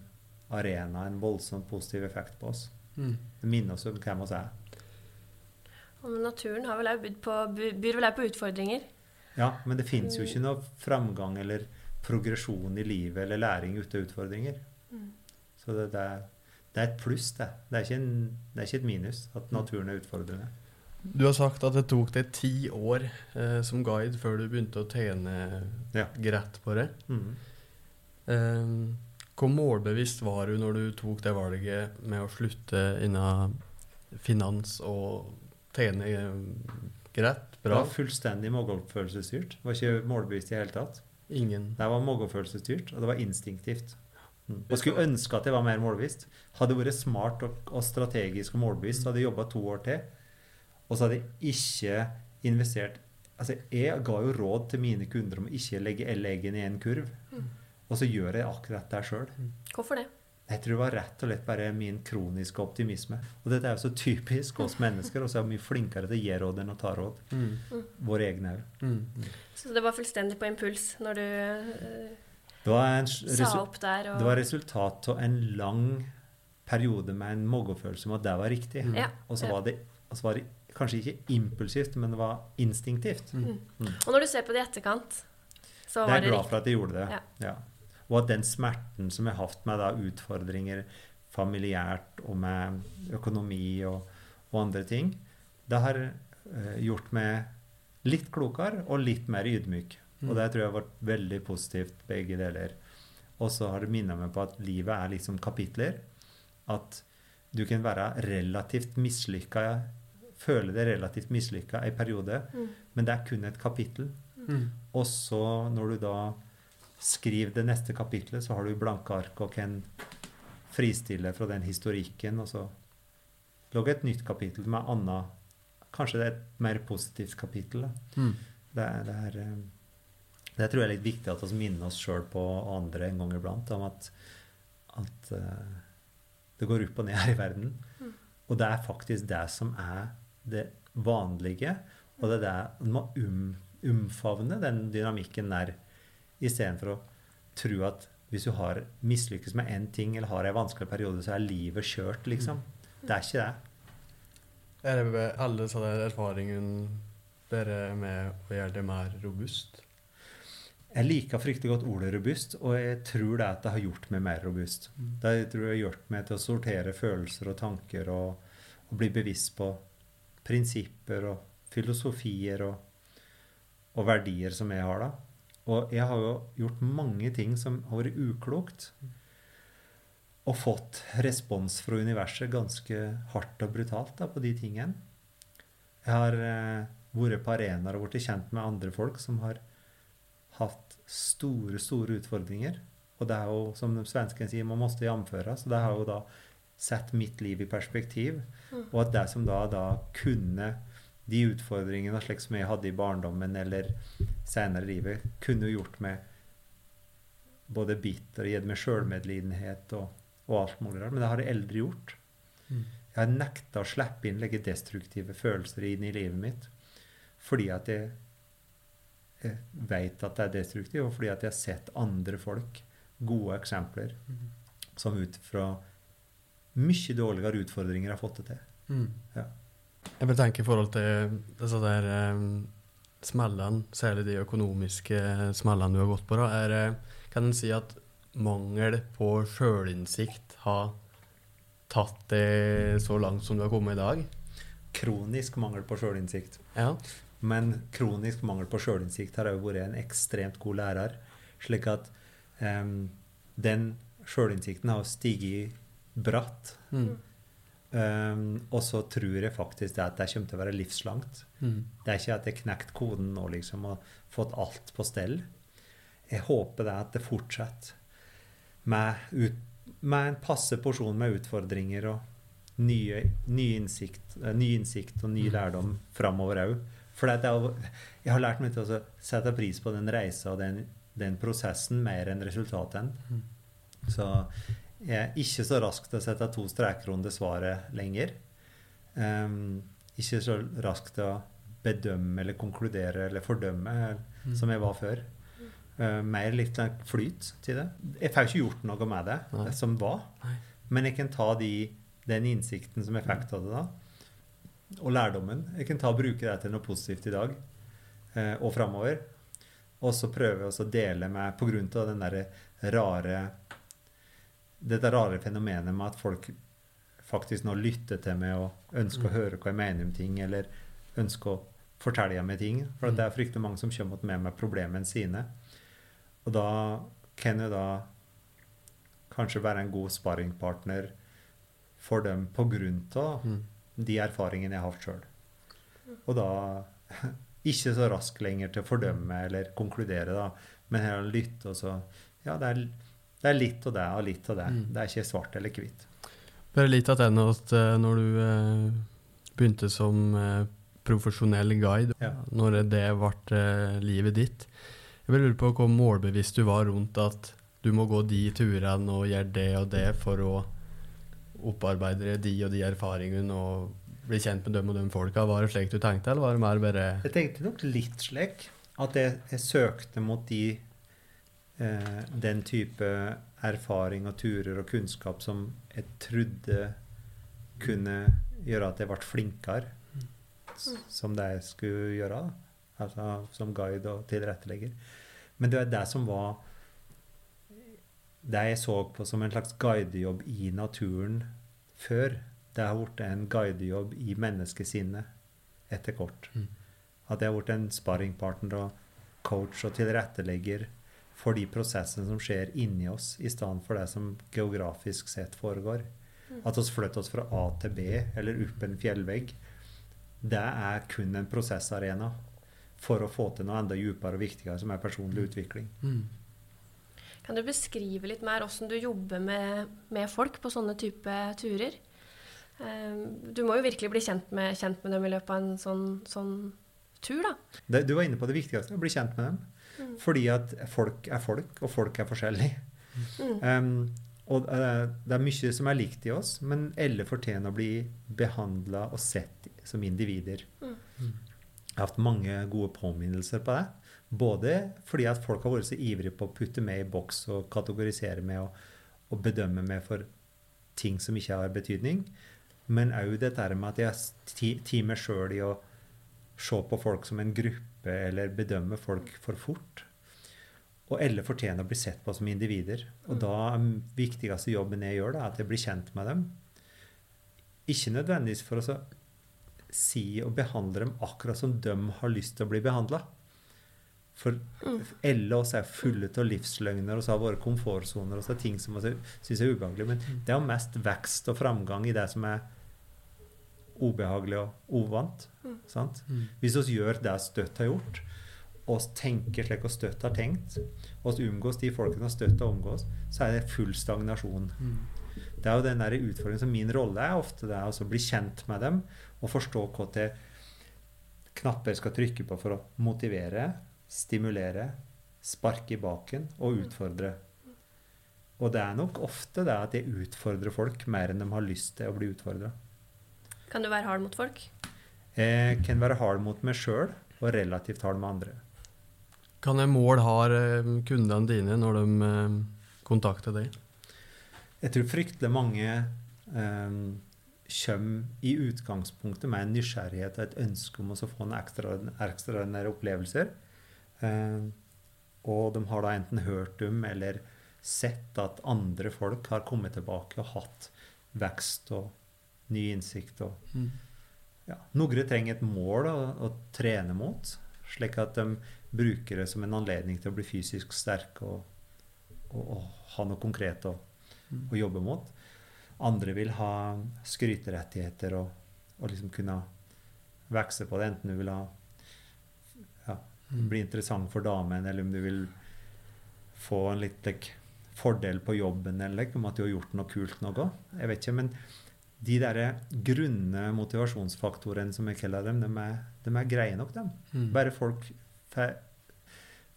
arena en voldsomt positiv effekt på oss. Mm. Det minner oss om hvem oss er. Men naturen har vel også på, byr vel òg på utfordringer. Ja, men det fins jo ikke noe framgang eller progresjon i livet eller læring uten utfordringer. Mm. Så det, det, er, det er et pluss, det. Det er, ikke en, det er ikke et minus at naturen er utfordrende. Du har sagt at det tok deg ti år eh, som guide før du begynte å tjene Ja. greit på det. Mm. Eh, hvor målbevisst var du når du tok det valget med å slutte innen finans og tjene greit, greit? Det Bra? var fullstendig magefølelsesstyrt. Var ikke målbevisst i det hele tatt. Ingen Det var magefølelsesstyrt, og det var instinktivt. Mm. Og skulle ønske at jeg var mer målbevisst. Hadde vært smart og, og strategisk og målbevisst, hadde jeg jobba to år til. Og så hadde jeg ikke investert Altså, jeg ga jo råd til mine kunder om å ikke legge leggene i en kurv. Mm. Og så gjør jeg akkurat det sjøl. Hvorfor det? Jeg tror det var rett og slett bare min kroniske optimisme. Og dette er jo så typisk oss mennesker, og så er vi mye flinkere til å gi råd enn å ta råd. mm. Våre egne òg. Mm. Så det var fullstendig på impuls når du uh, en sa opp der og Det var resultat av en lang periode med en magefølelse om at det var riktig. Mm. Ja. Og så var, det, og så var det kanskje ikke impulsivt, men det var instinktivt. Mm. Og når du ser på det i etterkant, så Det var er det jeg glad for at jeg gjorde det. Ja. Ja. Og at den smerten som jeg har hatt med da, utfordringer familiært og med økonomi og, og andre ting, det har uh, gjort meg litt klokere og litt mer ydmyk. Mm. Og det tror jeg har vært veldig positivt, begge deler. Og så har det minnet meg på at livet er liksom kapitler. At du kan være relativt mislykka, føle deg relativt mislykka en periode, Mm. men det er kun et kapittel. Mm. Og så når du da skriver det neste kapitlet, så har du blanke ark og kan fristille fra den historikken, og så lage et nytt kapittel med anna Kanskje det er et mer positivt kapittel. Da. Mm. Det, er, det, er, eh, det tror jeg er litt viktig at vi minner oss sjøl på og andre en gang iblant om at, at uh, det går opp og ned her i verden. Mm. Og det er faktisk det som er det vanlige. Og det er det man må um, omfavne den dynamikken der, istedenfor å tro at hvis du har mislykkes med én ting eller har en vanskelig periode, så er livet kjørt, liksom. Det er ikke det. Er det alle sånne dere er med å gjøre det mer robust? Jeg liker fryktelig godt ordet robust, og jeg tror det at det har gjort meg mer robust. Mm. Det tror jeg har hjulpet meg til å sortere følelser og tanker og, og bli bevisst på prinsipper og filosofier og, og verdier som jeg har da. Og jeg har jo gjort mange ting som har vært uklokt, og fått respons fra universet ganske hardt og brutalt da, på de tingene. Jeg har eh, vært på arenaer og blitt kjent med andre folk som har hatt store, store utfordringer. Og det er jo, som de svenskene sier, man måtte jamføre. Så det har jo da sett mitt liv i perspektiv. Mm. Og at det som da, da kunne De utfordringene slik som jeg hadde i barndommen eller senere i livet, kunne jo gjort meg både bitter og gitt meg sjølmedlidenhet og, og alt mulig rart. Men det har jeg aldri gjort. Mm. Jeg har nekta å slippe inn legge destruktive følelser inn i livet mitt fordi at jeg, jeg vet at det er destruktivt, og fordi at jeg har sett andre folk, gode eksempler, Mm. som ut fra mye dårligere utfordringer har fått det til. Mm. Ja. Jeg bare tenker i forhold til disse der um, smellene, særlig de økonomiske smellene du har gått på, da, er, eh, kan en si at mangel på sjølinnsikt har tatt det så langt som du har kommet i dag? Kronisk mangel på sjølinnsikt. Ja. Men kronisk mangel på sjølinnsikt har òg vært en ekstremt god lærer. Slik at um, den sjølinnsikten har stiget bratt. Mm. Em, og så tror jeg faktisk det at det kommer til å være livslangt. Mm. Det er ikke at jeg knekt koden nå liksom, og fått alt på stell. Jeg håper det at det fortsetter med, ut, med en passe porsjon med utfordringer og nye, ny, innsikt, eh, ny innsikt og ny Mm. lærdom framover òg. For jeg har lært meg til å sette pris på den reisa og den, den prosessen mer enn resultatet. Mm. Så er ikke så rask til å sette to streker under svaret lenger. Um, ikke så rask til å bedømme eller konkludere eller fordømme Mm. som jeg var før. Uh, mer litt flyt til det. Jeg får ikke gjort noe med det Nei. det som var, Nei. men jeg kan ta de, den innsikten som jeg fikk av det da, og lærdommen. Jeg kan ta og bruke det til noe positivt i dag uh, og framover. Og så prøve å dele med av den derre rare Dette rare fenomenet med at folk faktisk nå lytter til meg og ønsker å høre hva jeg mener om ting, eller ønsker å fortelle meg ting. For at det er fryktelig mange som kommer med med problemene sine. Og da kan jeg da kanskje være en god sparringpartner for dem av Mm. de erfaringene jeg har hatt sjøl. Og da ikke så raskt lenger til å fordømme eller konkludere, da, men heller lytte og så Ja, det er, det er litt og det og litt og det. Mm. Det er ikke svart eller hvitt. Bare litt attende at eh, når du eh, begynte som eh, profesjonell guide, Ja. når det ble livet ditt Jeg bare lurer på hvor målbevisst du var rundt at du må gå de turene og gjøre det og det for å opparbeide de og de erfaringene og bli kjent med dem og de folka. Var det slik du tenkte, eller var det mer bare Jeg tenkte nok litt slik at jeg, jeg søkte mot de eh, den type erfaring og turer og kunnskap som jeg trodde kunne gjøre at jeg ble flinkere som det jeg skulle gjøre. Altså som guide og tilrettelegger. Men det var det som var Det jeg så på som en slags guidejobb i naturen før, det har blitt en guidejobb i menneskesinnet etter kort. Mm. At jeg har blitt en sparringpartner og coach og tilrettelegger for de prosessene som skjer inni oss, i stedet for det som geografisk sett foregår. At vi flytter oss fra A til B eller opp en fjellvegg, det er kun en prosessarena for å få til noe enda dypere og viktigere, som er personlig utvikling. mm. Kan du beskrive litt mer hvordan du jobber med, med folk på sånne type turer? Eh, Du må jo virkelig bli kjent med, kjent med dem i løpet av en sånn, sånn tur, da. Det, du var inne på det viktigste, å bli kjent med dem. Mm. Fordi at folk er folk, og folk er forskjellige. Mm. Um, og eh, det er mye som er likt i oss, men alle fortjener å bli behandla og sett som individer. Mm. Jeg har hatt mange gode påminnelser på det. Både fordi at folk har vært så ivrige på å putte meg i boks og kategorisere meg og, og bedømme meg for ting som ikke har betydning, men òg dette med at jeg har tid meg sjøl i å se på folk som en gruppe, eller bedømme folk for fort. Og alle fortjener å bli sett på som individer. Og da er den viktigste jobben jeg gjør, da, at jeg blir kjent med dem. Ikke nødvendigvis for å så si og behandle dem akkurat som de har lyst til å bli behandla. For alle oss er fulle av livsløgner, og så har våre komfortsoner og så er ting som vi syns er ubehagelig. Men det er jo mest vekst og framgang i det som er ubehagelig og uvant. Sant? Mm. Hvis vi gjør det Støtt har gjort, og tenker slik og Støtt har tenkt, og omgås de folkene Støtt har omgås, så er det full stagnasjon. Mm. Det er jo den der utfordringen som min rolle er ofte det er å bli kjent med dem og forstå hva til knapper skal trykke på for å motivere, stimulere, sparke i baken og utfordre. Og det er nok ofte det at jeg utfordrer folk mer enn de har lyst til å bli utfordra. Kan du være hard mot folk? Jeg kan være hard mot meg sjøl og relativt hard med andre. Kan jeg mål har eh, kundene dine når de eh, kontakter deg? Jeg tror fryktelig mange um, kommer i utgangspunktet med en nysgjerrighet og et ønske om å få en ekstraordinære ekstra opplevelser. Um, og de har da enten hørt om eller sett at andre folk har kommet tilbake og hatt vekst og ny innsikt. og Mm. ja, Noen trenger et mål å, å trene mot, slik at de bruker det som en anledning til å bli fysisk sterke og, og, og ha noe konkret å, å jobbe mot. Andre vil ha skryterettigheter og, og liksom kunne vokse på det, enten du vil ha ja, bli interessant for damen, eller om du vil få en litt like, fordel på jobben, eller like, om at du har gjort noe kult noe. Jeg vet ikke, men de der grunne motivasjonsfaktorene, som jeg kaller dem, de er, de er greie nok, dem. Mm. Bare folk får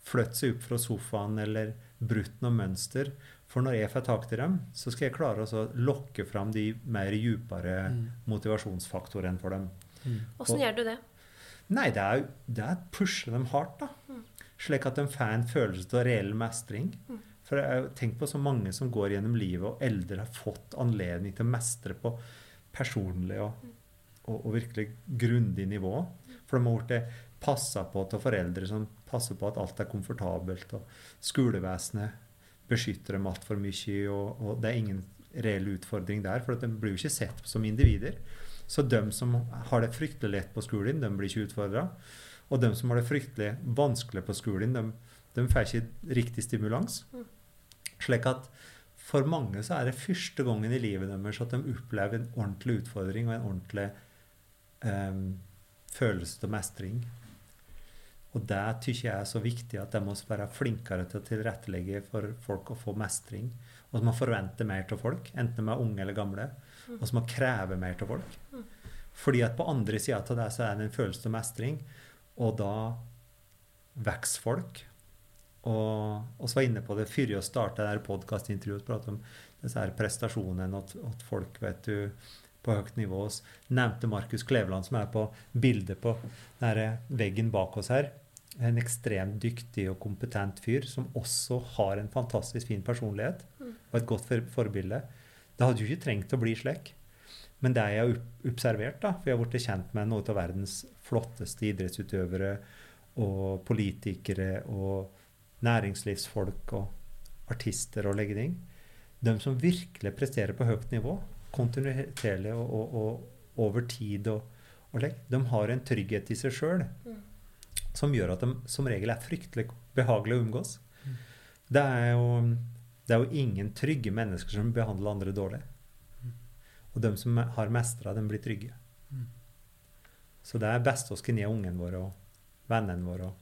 flytte seg opp fra sofaen eller brutt noe mønster. For når jeg får tak i dem, så skal jeg klare å lokke fram de mer djupere Mm. motivasjonsfaktorene for dem. Åssen Og- gjør du det? Nei, det er, det er å pushe dem hardt, da. Slik at de får en følelse av reell mestring. For jeg tenkt på så mange som går gjennom livet og eldre har fått anledning til å mestre på personlig og, og, og virkelig grundig nivå. For de har blitt passa på av foreldre som passer på at alt er komfortabelt, og skolevesenet beskytter dem altfor mye, og, og det er ingen reell utfordring der, for de blir jo ikke sett som individer. Så de som har det fryktelig lett på skolen, de blir ikke utfordra. Og de som har det fryktelig vanskelig på skolen, de, de får ikke riktig stimulans. Slik at for mange så er det første gangen i livet deres at de opplever en ordentlig utfordring og en ordentlig em, følelse av mestring. Og det syns jeg er så viktig at de må være flinkere til å tilrettelegge for folk å få mestring. Og så må forvente mer til folk, enten de er unge eller gamle. Og så må kreve mer til folk. Fordi at på andre sida av det så er det en følelse av mestring, og da vokser folk. Og vi var inne på det før vi starta podkastintervjuet, prate om disse her prestasjonene at, at folk vet du, på høyt nivå. Vi nevnte Markus Kleveland, som er på bildet på denne veggen bak oss her. En ekstremt dyktig og kompetent fyr som også har en fantastisk fin personlighet og et godt for forbilde. Det hadde jo ikke trengt å bli slik. Men det jeg har observert, da, for jeg har blitt kjent med noen av verdens flotteste idrettsutøvere og politikere og næringslivsfolk og artister og legning, de som virkelig presterer på høyt nivå, kontinuerlig og, og, og over tid, og, og legg, de har en trygghet i seg sjøl som gjør at de som regel er fryktelig behagelige å omgås. Det er jo, det er jo ingen trygge mennesker som behandler andre dårlig. Og de som har mestra, de blir trygge. Så det er best å skinne ungene våre og vennene våre. og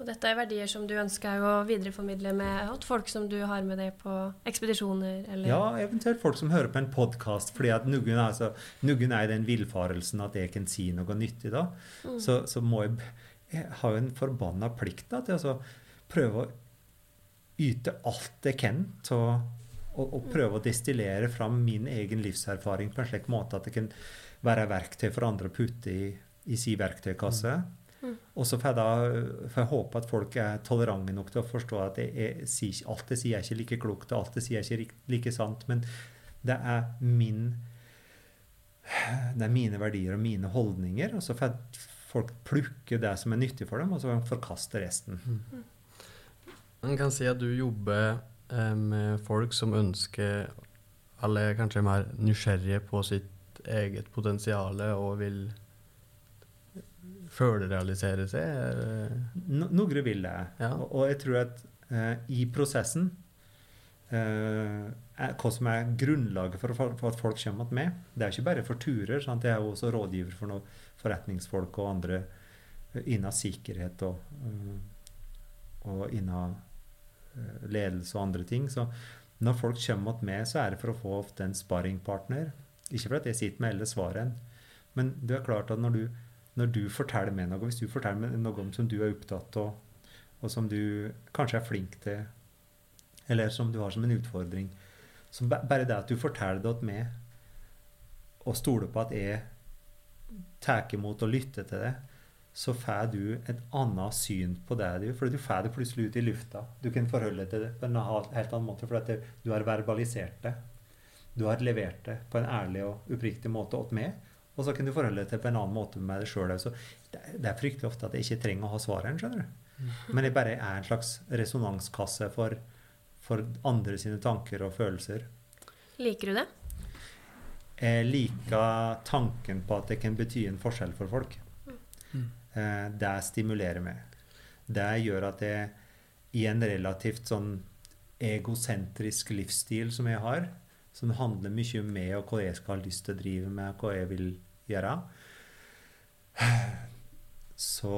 Og dette er verdier som du ønsker å videreformidle med at folk som du har med deg på ekspedisjoner, eller Ja, eventuelt folk som hører på en podkast, fordi at noen, er altså, noen er i den villfarelsen at jeg kan si noe nyttig da. Så, så må jeg, jeg har jo en forbanna plikt da, til å altså, prøve å yte alt jeg kan til å og, og prøve å destillere fram min egen livserfaring på en slik måte at det kan være verktøy for andre å putte i, i sin verktøykasse. Og så får jeg, da, får jeg håpe at folk er tolerante nok til å forstå at jeg, jeg, sier alt jeg sier, er ikke like klokt, og alt jeg sier, er ikke like sant. Men det er min det er mine verdier og mine holdninger. Og så får jeg folk plukke det som er nyttig for dem, og så får de forkaste resten. Man kan si at du jobber eh, med folk som ønsker kanskje er mer nysgjerrige på sitt eget potensial og vil følerealisere seg. eh, No, noen vil det. Ja. Og, og jeg tror at eh, i prosessen eh, Hva som er grunnlaget for, for, at folk kommer til meg Det er ikke bare for turer. Sant? Jeg er jo også rådgiver for noen forretningsfolk og andre eh, innen sikkerhet og, eh, og innen ledelse og andre ting. Så når folk kommer til meg, så er det for å få ofte en sparringpartner. Ikke for at jeg sitter med alle svarene, men det er klart at når du, når du forteller meg noe, hvis du forteller meg noe om som du er opptatt av, og som du kanskje er flink til, eller som du har som en utfordring så Bare det at du forteller det til meg, og stoler på at jeg tar imot og lytter til det, så får du et annet syn på det du For du får det plutselig ut i lufta. Du kan forholde deg til det på en helt annen måte, for at du har verbalisert det. Du har levert det på en ærlig og oppriktig måte til meg. Og så kan du forholde deg til på en annen måte med deg sjøl. Det, det er fryktelig ofte at jeg ikke trenger å ha svarene, skjønner du. Men jeg bare er en slags resonanskasse for, for andre sine tanker og følelser. Liker du det? Jeg liker tanken på at det kan bety en forskjell for folk. Mm. det stimulerer meg. Det gjør at jeg i en relativt sånn egosentrisk livsstil som jeg har, som handler mye om meg og hva jeg skal ha lyst til å drive med, hva jeg vil gjøre, så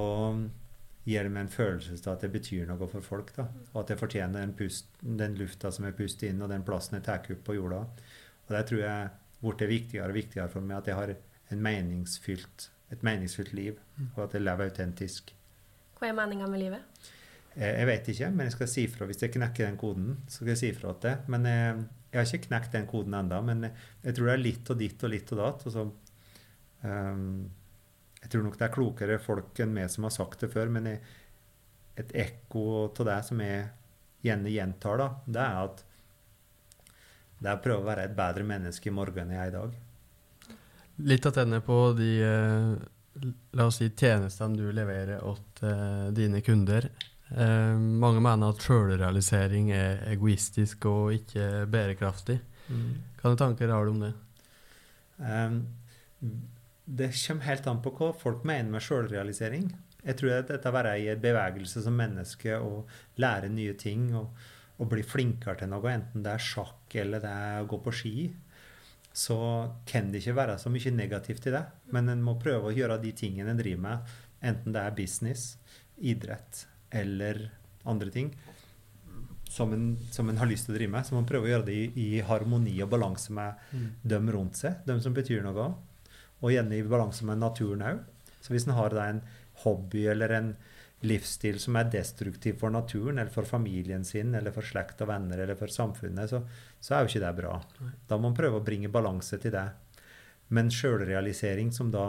gir det meg en følelse av at det betyr noe for folk. Da. Og at jeg fortjener den, pust, den lufta som jeg puster inn, og den plassen jeg tar opp på jorda. Og det tror jeg blitt viktigere og viktigere for meg at jeg har en meningsfylt, et meningsfylt liv, og at jeg lever autentisk. Hva er meninga med livet? Jeg, jeg vet ikke, men jeg skal si ifra hvis jeg knekker den koden. så skal jeg si ifra til det. Men jeg, jeg har ikke knekt den koden enda, men jeg, tror det er litt og ditt og litt og datt. Og ehm, jeg tror nok det er klokere folk enn meg som har sagt det før, men jeg, et ekko av det som jeg gjerne gjentar, da, det er at det er å prøve å være et bedre menneske i morgen enn jeg er i dag. Litt attende på de eh, la oss si, tjenestene du leverer til eh, dine kunder. Eh, mange mener at sjølrealisering er egoistisk og ikke bærekraftig. Hvilke tanker har du om det? Um, det kommer helt an på hva folk mener med sjølrealisering. Jeg tror at dette å være i en bevegelse som menneske og lære nye ting og, og bli flinkere til noe, enten det er sjakk eller det er å gå på ski, så kan det ikke være så mye negativt i det. Men en må prøve å gjøre de tingene en driver med, enten det er business, idrett eller andre ting, som en, som en har lyst til å drive med. Så man prøver å gjøre det i, i harmoni og balanse med dem rundt seg, dem som betyr noe. Og gjerne i balanse med naturen òg. Så hvis en har da en hobby eller en livsstil som er destruktiv for naturen, eller for familien sin, eller for slekt og venner, eller for samfunnet, så, så er jo ikke det bra. Da må man prøve å bringe balanse til det. Men sjølrealisering som da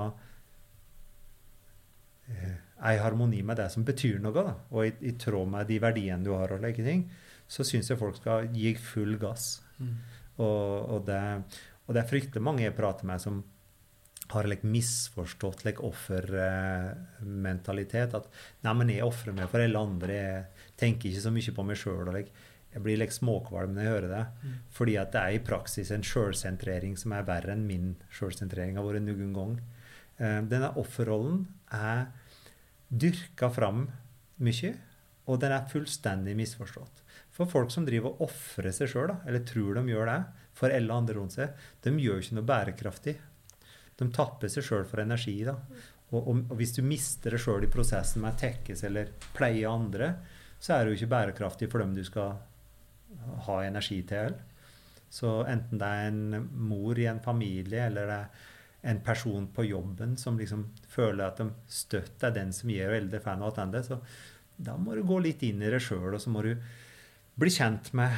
eh, er i harmoni med det som betyr noe, da, og i, i tråd med de verdiene du har, og like ting, så syns jeg folk skal gi full gass. Og, og, det, og det er fryktelig mange jeg prater med, som har like, misforstått like, offermentalitet. At nei, men jeg ofrer meg for alle andre, jeg tenker ikke så mye på meg sjøl. Like, jeg blir like, småkvalm når jeg hører det. Mm. Fordi at det er i praksis en sjølsentrering som er verre enn min sjølsentrering har vært noen gang. Uh, denne offerrollen er dyrka fram mye, og den er fullstendig misforstått. For folk som driver og ofrer seg sjøl, eller tror de gjør det, for alle andre rundt seg, de gjør ikke noe bærekraftig. De tapper seg sjøl for energi. da. Og, og, og hvis du mister det sjøl i prosessen med å tekkes eller pleie andre, så er det jo ikke bærekraftig for dem du skal ha energi til. Så enten det er en mor i en familie, eller det er en person på jobben som liksom føler at de støtt er den som gir veldig fan av det, så da må du gå litt inn i det sjøl, og så må du bli kjent med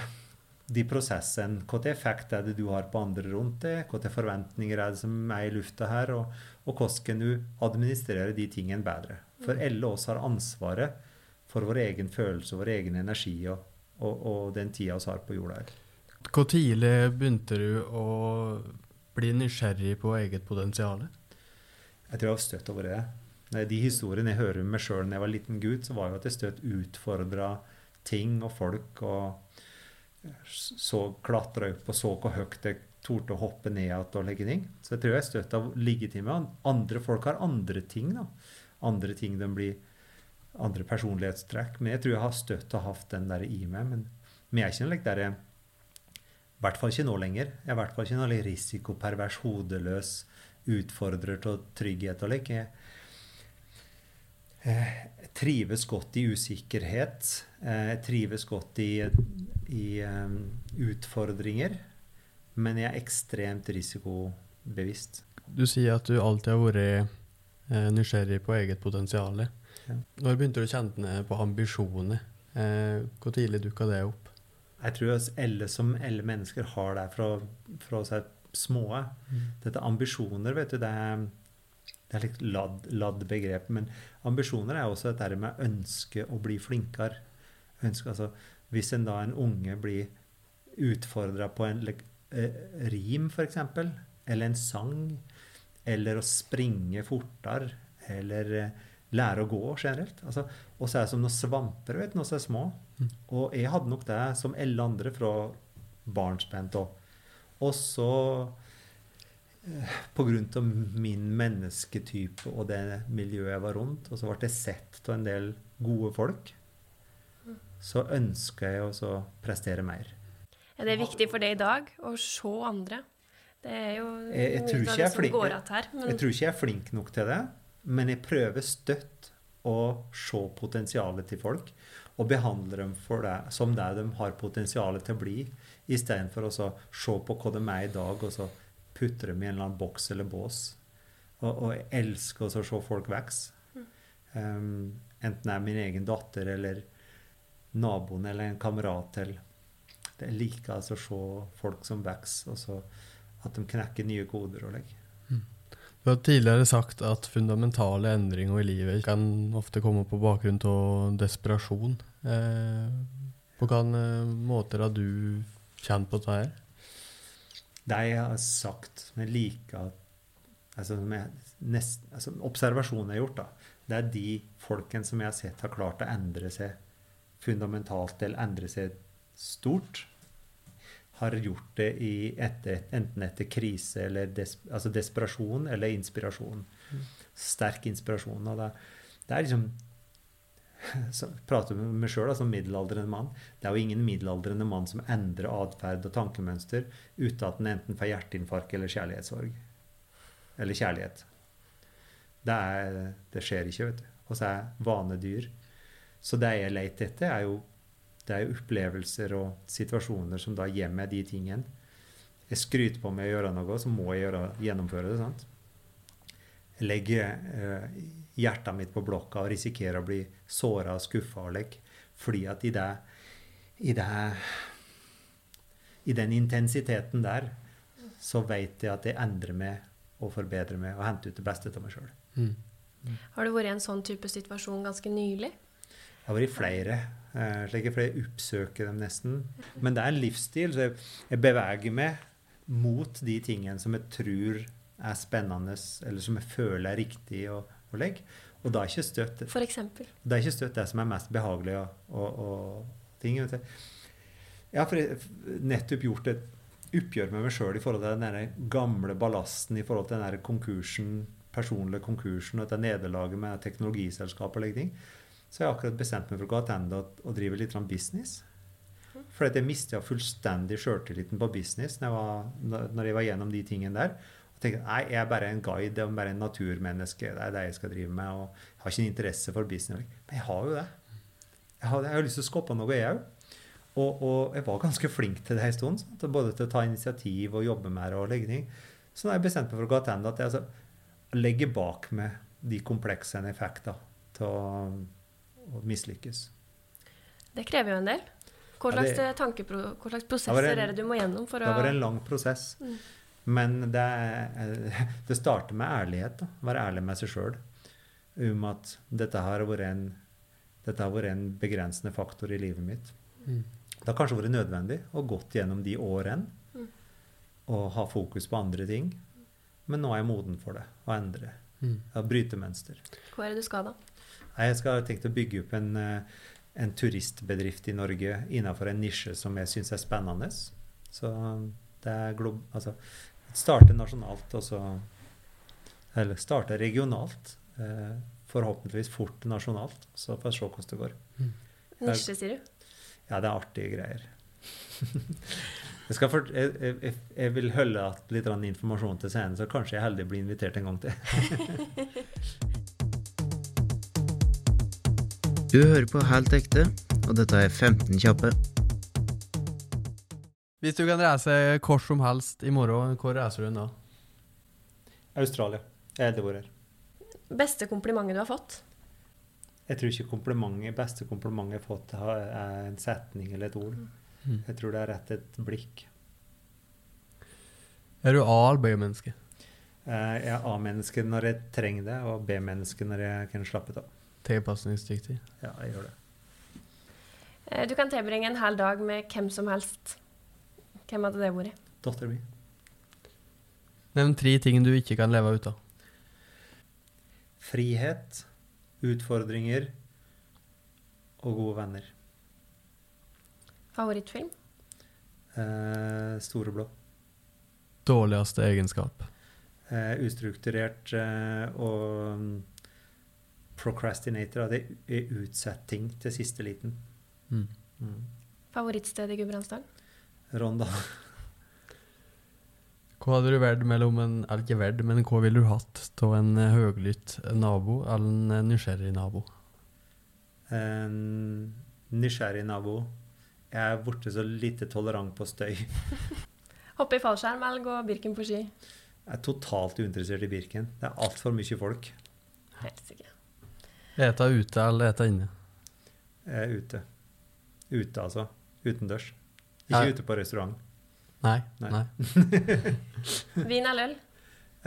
de prosessene. Hvilken effekt er det du har på andre rundt deg? Hvilke forventninger er det som er i lufta her? Og, og hvordan kan du administrere de tingene bedre? For alle oss har ansvaret for vår egen følelse, vår egen energi og, og, og den tida vi har på jorda her. Hvor tidlig begynte du å bli nysgjerrig på eget potensial? Jeg tror jeg har støtt over det. De historiene jeg hører om meg sjøl da jeg var liten gutt, så var jo at jeg støtt utfordra ting og folk. og så klatra opp og så hvor høyt jeg torde å hoppe ned igjen og legge ting. Så jeg tror jeg er støtt av liggetime. Andre folk har andre ting. da. Andre ting de blir andre personlighetstrekk. Men jeg tror jeg har støtt og hatt den der i meg. Men vi er ikke noe der jeg, I hvert fall ikke nå lenger. Jeg er i hvert fall ikke noe risikopervers, hodeløs, utfordrer til trygghet og like. Jeg trives godt i usikkerhet. Jeg trives godt i, i um, utfordringer. Men jeg er ekstremt risikobevisst. Du sier at du alltid har vært eh, nysgjerrig på eget potensial. Ja. Når begynte du å kjenne på ambisjoner? Eh, hvor tidlig dukka det opp? Jeg tror oss alle som alle mennesker har det fra, fra seg små. Dette ambisjoner, vet du, det er, det er litt ladd, ladd begrep. Men ambisjoner er også dette med ønske å bli flinkere. Ønske, altså, hvis en da en unge blir utfordra på en eh, rim, f.eks., eller en sang, eller å springe fortere, eller eh, lære å gå generelt. Altså, og så er det som noen svamper vet når er små. Mm. Og jeg hadde nok det som alle andre fra barnsben av. Og så eh, på grunn av min mennesketype og det miljøet jeg var rundt, og så ble jeg sett av en del gode folk, så ønska jeg også å prestere mer. Er det viktig for deg i dag å se andre? Det er jo Jeg- jeg tror ikke av jeg er det som flink- går att her. Men Jeg tror ikke jeg er flink nok til det, men jeg prøver støtt å se potensialet til folk og behandle dem det, som det de har potensial til å bli, istedenfor å se på hva de er i dag, og så putte dem i en eller annen boks eller bås. Og, og jeg elsker å se folk vokse. Um, enten det er min egen datter eller naboen eller en kamerat til. Det liker altså å se folk som vokser, og så at de knekker nye koder og legger. Du har tidligere sagt at fundamentale endringer i livet kan ofte komme på bakgrunn av desperasjon. Eh, på hvilke måter har du kjent på dette? Det jeg har sagt med like altså, altså, Observasjonen jeg har gjort, da, det er de folkene som jeg har sett har klart å endre seg fundamentalt eller endre seg stort, har gjort det i etter, enten etter krise eller des, altså desperasjon eller inspirasjon. Sterk inspirasjon. Og det, det er liksom så prater med meg sjøl som middelaldrende mann. Det er jo ingen middelaldrende mann som endrer atferd og tankemønster uten at den enten får hjerteinfarkt eller kjærlighetssorg. Eller kjærlighet. Det, er, det skjer ikke, vet du. Og så er vanedyr. Så det jeg leter etter, er jo, det er jo opplevelser og situasjoner som da gir meg de tingene. Jeg skryter på meg å gjøre noe, så må jeg gjøre, gjennomføre det. sant? Jeg legger eh, hjertet mitt på blokka og risikerer å bli såra og skuffa og. Fordi at i det, i det I den intensiteten der, så vet jeg at jeg endrer meg og forbedrer meg og henter ut det beste av meg sjøl. Har du vært i en sånn type situasjon ganske nylig? Jeg har vært i flere. Eh, slik jeg oppsøker dem nesten. Men det er en livsstil, så jeg, jeg beveger meg mot de tingene som jeg tror er spennende, eller som jeg føler er riktig å, å legge. Og da er ikke støtt For eksempel. det er ikke støtt det som er mest behagelig å, å, å ting. Vet du. Jeg har nettopp gjort et oppgjør med meg sjøl i forhold til den gamle ballasten i forhold til den konkursen, personlige konkursen og dette nederlaget med teknologiselskap og like ting. Så jeg har akkurat bestemt meg for å gå tilbake og, drive litt business. For at jeg mista fullstendig sjøltilliten på business når jeg, var, når jeg var gjennom de tingene der. Og tenkte nei, jeg er bare en guide, jeg er bare en naturmenneske. Det er det jeg skal drive med. Og jeg har ikke en interesse for business. Men jeg har jo det. Jeg har, jeg har lyst til å skape noe, jeg òg. Og, og jeg var ganske flink til det en stund. sant? Både til å ta initiativ og jobbe med det og legge ting. Så da har jeg bestemt meg for å gå tilbake at jeg altså, legger bak meg de kompleksene jeg fikk da, å mislykkes. Det krever jo en del. Hva Ja, det- slags, eh, tankepro hva slags prosesser en- er det du må gjennom for Det å var en lang prosess. Mm. Men det, er- det starter med ærlighet. da. Være ærlig med seg sjøl om at dette har vært en, dette har vært en begrensende faktor i livet mitt. Mm. Det har kanskje vært nødvendig å gått gjennom de årene Mm. og ha fokus på andre ting. Men nå er jeg moden for det, å endre. Mm. Å bryte mønster. Hva er det du skal da? Jeg skal tenkt å bygge opp en, eh, en turistbedrift i Norge innenfor en nisje som jeg syns er spennende. Så det er glob... Altså starte nasjonalt, og så Eller starte regionalt. Eh, forhåpentligvis fort nasjonalt. Så får vi se hvordan det går. Nisje, sier du? Ja, det er artige greier. jeg, skal fort, jeg, jeg, jeg vil holde igjen litt informasjon til scenen, så kanskje jeg heldig blir invitert en gang til. Du hører på Helt ekte, og dette er 15 kjappe. Hvis du kan reise hvor som helst i morgen, hvor reiser du da? Australia. Jeg aldri her. Beste komplimentet du har fått? Jeg tror ikke komplimentet, beste komplimentet jeg har fått, er en setning eller et ord. Mm. Jeg tror det er rett et blikk. Er du A- eller B-menneske? Eh, Jeg er A-menneske når jeg trenger det, og B-menneske når jeg kan slappe av. Tilpasningsdyktig. Ja, jeg gjør det. Eh, Du kan tilbringe en hel dag med hvem som helst. Hvem hadde det vært? Dattera mi. Nevn tre ting du ikke kan leve ut av. Frihet, utfordringer og gode venner. Favorittfilm? Eh, store blå. Dårligste egenskap. Eh, ustrukturert eh, og mm, procrastinator. Det er utsett ting til siste liten. Mm. Mm. Favorittsted i Gudbrandsdalen? Rondal. Hva hadde du valgt mellom en Eller ikke valgt, men hva ville du hatt av en eh, høglytt nabo eller en eh, nysgjerrig nabo? En nysgjerrig nabo. Jeg er borte så lite tolerant på støy. Hoppe i fallskjerm eller gå Birken på ski? Jeg er totalt uinteressert i Birken. Det er altfor mye folk. Helt sikkert. Eta ute eller eta inne? Jeg er ute. Ute, altså. Utendørs. Ikke Nei. ute på restaurant. Nei. Nei. nei. Vin eller øl?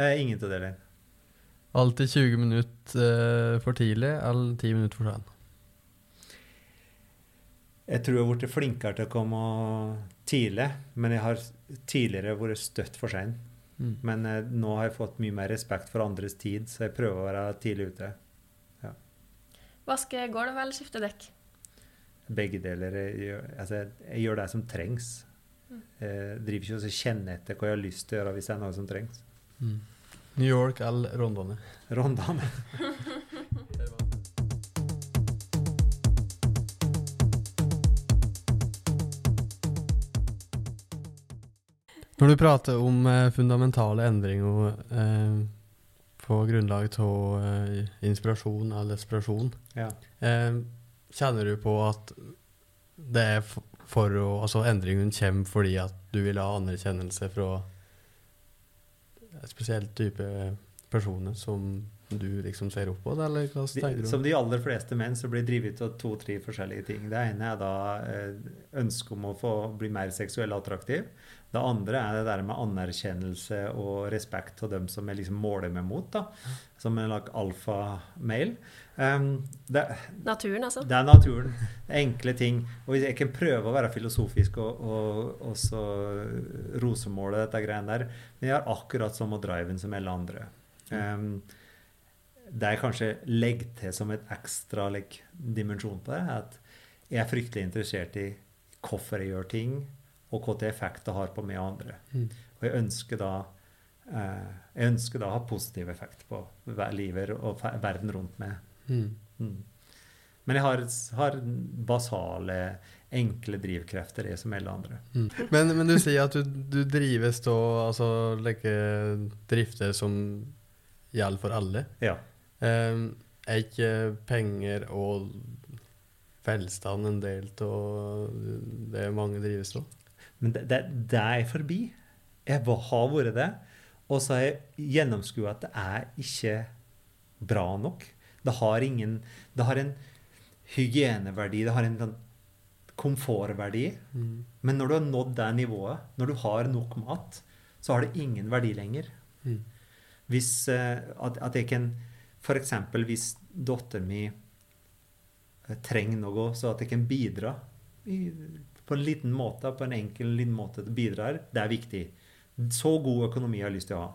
Eh, ingen av delene. Alltid 20 minutter eh, for tidlig eller 10 minutter for sent. Jeg tror jeg har blitt flinkere til å komme tidlig, men jeg har tidligere vært støtt for sein. Mm. Men eh, nå har jeg fått mye mer respekt for andres tid, så jeg prøver å være tidlig ute. Vaske gulv eller skifte dekk? Begge deler. Jeg gjør, altså, jeg, gjør det som trengs. Jeg driver ikke og så kjenner etter hva jeg har lyst til å gjøre hvis det er noe som trengs. Mm. New York eller Rondane? Rondane. Når du prater om eh, fundamentale endringer eh, på grunnlag av eh, inspirasjon eller desperasjon, Ja. eh, kjenner du på at det er for å Altså endringen kommer fordi at du vil ha anerkjennelse fra en spesiell type personer som du liksom ser opp på, det, eller hva tenker du? som de aller fleste menn så blir drevet av to-tre forskjellige ting. Det ene er da eh, ønsket om å få bli mer seksuell attraktiv. Det andre er det der med anerkjennelse og respekt av dem som jeg liksom måler meg mot. da, Som en like alfa-mail. Um, Naturen, altså. det er naturen. Det er enkle ting. Og hvis jeg kan prøve å være filosofisk og, og, og så rosemåle dette greiene der, men jeg har akkurat samme driven som alle andre. Um, det jeg kanskje legger til som et ekstra like, dimensjon på det, er at jeg er fryktelig interessert i hvorfor jeg gjør ting, og hvilken effekt det har på meg og andre. Mm. Og jeg ønsker da eh, jeg ønsker da å ha positiv effekt på livet og verden rundt meg. Mm. Mm. Men jeg har, har basale, enkle drivkrefter, jeg som alle andre. Mm. Men, men du sier at du, du drives da altså like, drifter som gjelder for alle. Ja. Um, er ikke penger og velstand en del av det mange drives av? Men det, det, det er forbi. Jeg har vært det. Og så har jeg gjennomskua at det er ikke bra nok. Det har ingen Det har en hygieneverdi, det har en sånn komfortverdi. Mm. Men når du har nådd det nivået, når du har nok mat, så har det ingen verdi lenger. Mm. Hvis eh, at, at jeg kan F.eks. hvis datteren min eh, trenger noe, så at jeg kan bidra i, på en liten måte, på en enkel liten måte bidrar, det er viktig. Så god økonomi har jeg lyst til å ha.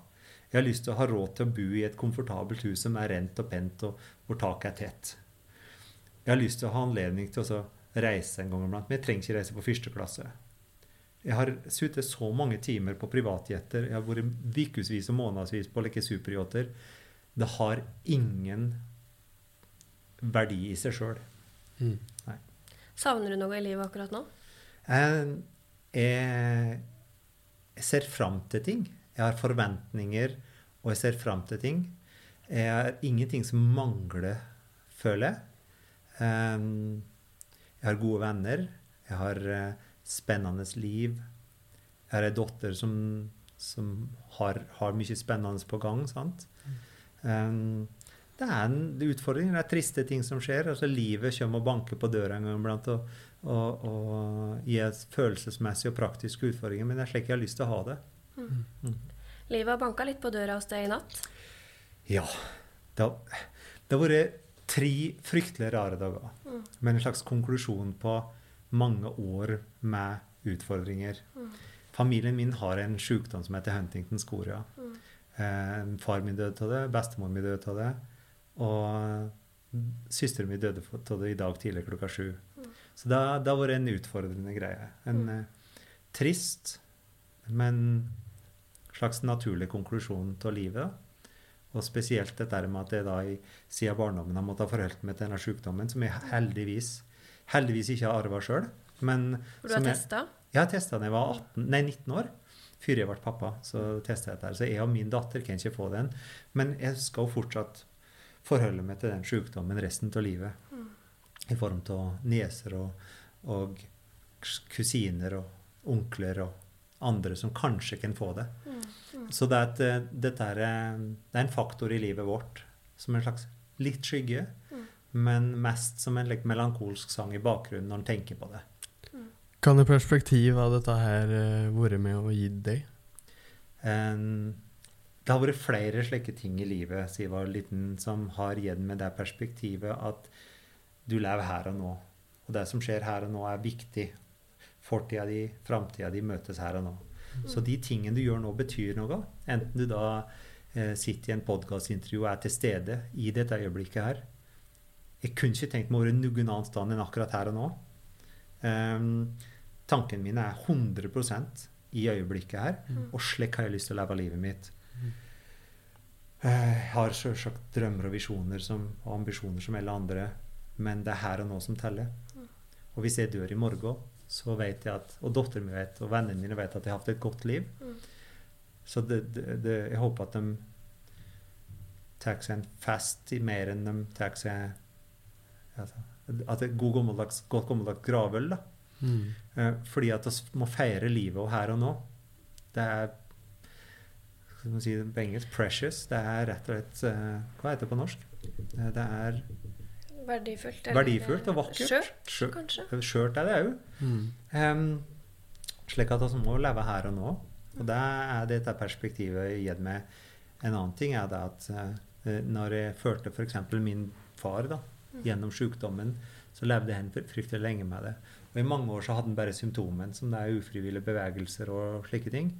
Jeg har lyst til å ha råd til å bo i et komfortabelt hus som er rent og pent, og hvor taket er tett. Jeg har lyst til å ha anledning til å reise en gang iblant, men jeg trenger ikke reise på første klasse. Jeg har sittet så mange timer på privatjetter. Jeg har vært ukevis og månedsvis på like superyachter. Det har ingen verdi i seg sjøl. Mm. Savner du noe i livet akkurat nå? Jeg, jeg, jeg ser fram til ting. Jeg har forventninger, og jeg ser fram til ting. Jeg har ingenting som mangler, føler jeg. Um, jeg har gode venner. Jeg har eh, spennende liv. Jeg har ei datter som, som har, har mye spennende på gang. sant? Um, det er en utfordring. Det er triste ting som skjer. altså Livet kommer og banker på døra en gang iblant og, og, og gir følelsesmessige og praktiske utfordringer. Men det er slik jeg har lyst til å ha det. Livet har banka litt på døra hos deg i natt. Ja. Det har, det har vært tre fryktelig rare dager. Med en slags konklusjon på mange år med utfordringer. Familien min har en sykdom som heter Huntingtons korea. Eh, far min døde av det, bestemor min døde av det. Og søsteren min døde av det i dag tidlig klokka sju. Så det, har- det har vært en utfordrende greie. En eh, trist, men slags naturlig konklusjon av livet. Og spesielt dette med at jeg da i, siden barndommen har måttet ha forholdt meg til denne sykdommen, som jeg heldigvis, heldigvis ikke har arva sjøl. Men For du har testa. jeg har testa da jeg var 18, nei, 19 år. Før jeg ble pappa, så testa jeg dette. Så jeg og min datter kan ikke få den. Men jeg skal jo fortsatt forholde meg til den sykdommen resten av livet. I form av nieser og, og kusiner og onkler og andre som kanskje kan få det. Så det er, et, eh, er, eh, det er en faktor i livet vårt som en slags litt skygge, men mest som en like, melankolsk sang i bakgrunnen når en tenker på det. Kan det perspektiv av dette her eh, vært med å gi deg? Um, det har vært flere slike ting i livet siden jeg var liten, som har gitt meg det perspektivet at du lever her og nå. Og det som skjer her og nå, er viktig. Fortida di, framtida di møtes her og nå. Så de tingene du gjør nå, betyr noe. Enten du da eh, sitter i en podkastintervju og er til stede i dette øyeblikket her. Jeg kunne ikke tenkt meg å være noen annen sted enn akkurat her og nå. Um, tankene mine er 100 i øyeblikket her, og slik har jeg lyst til å leve livet mitt. Jeg har selvsagt drømmer og visjoner som, og ambisjoner som alle andre, men det er her og nå som teller. Og hvis jeg dør i morgen, så vet jeg at Og datteren min vet, og vennene mine vet at jeg har hatt et godt liv. Så det, det, det, jeg håper at de tar seg en fest i mer enn de tar seg altså, At det er god gammeldags, godt gammeldags gravøl. da. Mm. Eh, fordi at vi må feire livet og her og nå. Det er skal man si det på engelsk precious. Det er rett og slett eh, Hva heter det på norsk? Eh, Det er Verdifullt. verdifullt og vakkert. Skjørt, kanskje. skjørt er det òg. Mm. slik at vi må leve her og nå. Og det er dette perspektivet gitt meg. En annen ting er det at uh, når jeg følte f.eks. min far da, gjennom sykdommen, så levde han fry- fryktelig lenge med det. Og I mange år så hadde han bare symptomen, som det er ufrivillige bevegelser og slike ting.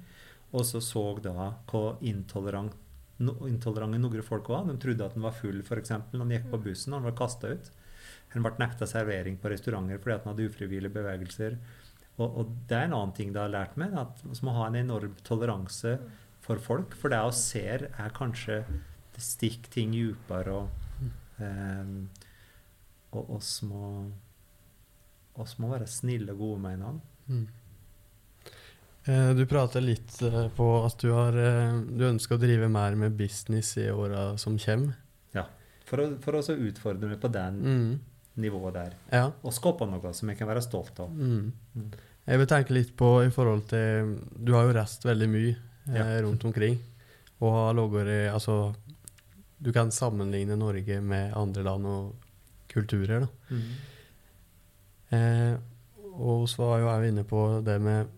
Og så så da hvor intolerant, no, intolerante noen folk var. De trodde at han var full, f.eks. når han gikk på bussen han var kasta ut. Han ble nekta servering på restauranter fordi han hadde ufrivillige bevegelser. Og, og det er en annen ting det har lært meg, at vi må ha en enorm toleranse for folk. For det vi ser, er kanskje det stikker ting dypere, og, um, må oss må være snille og gode med hverandre. Mm. Eh, Du prater litt eh, på at du, har, eh, du ønsker å drive mer med business i åra som kommer. Ja, For å, for å utfordre meg på det Mm. nivået der. Ja. Og skape noe som jeg kan være stolt av. Mm. Mm. Jeg vil tenke litt på i forhold til Du har jo reist veldig mye Ja. rundt omkring. Og har ligget i Altså, du kan sammenligne Norge med andre land og kulturer, da. Mm. Eh, og så var jo jeg inne på det med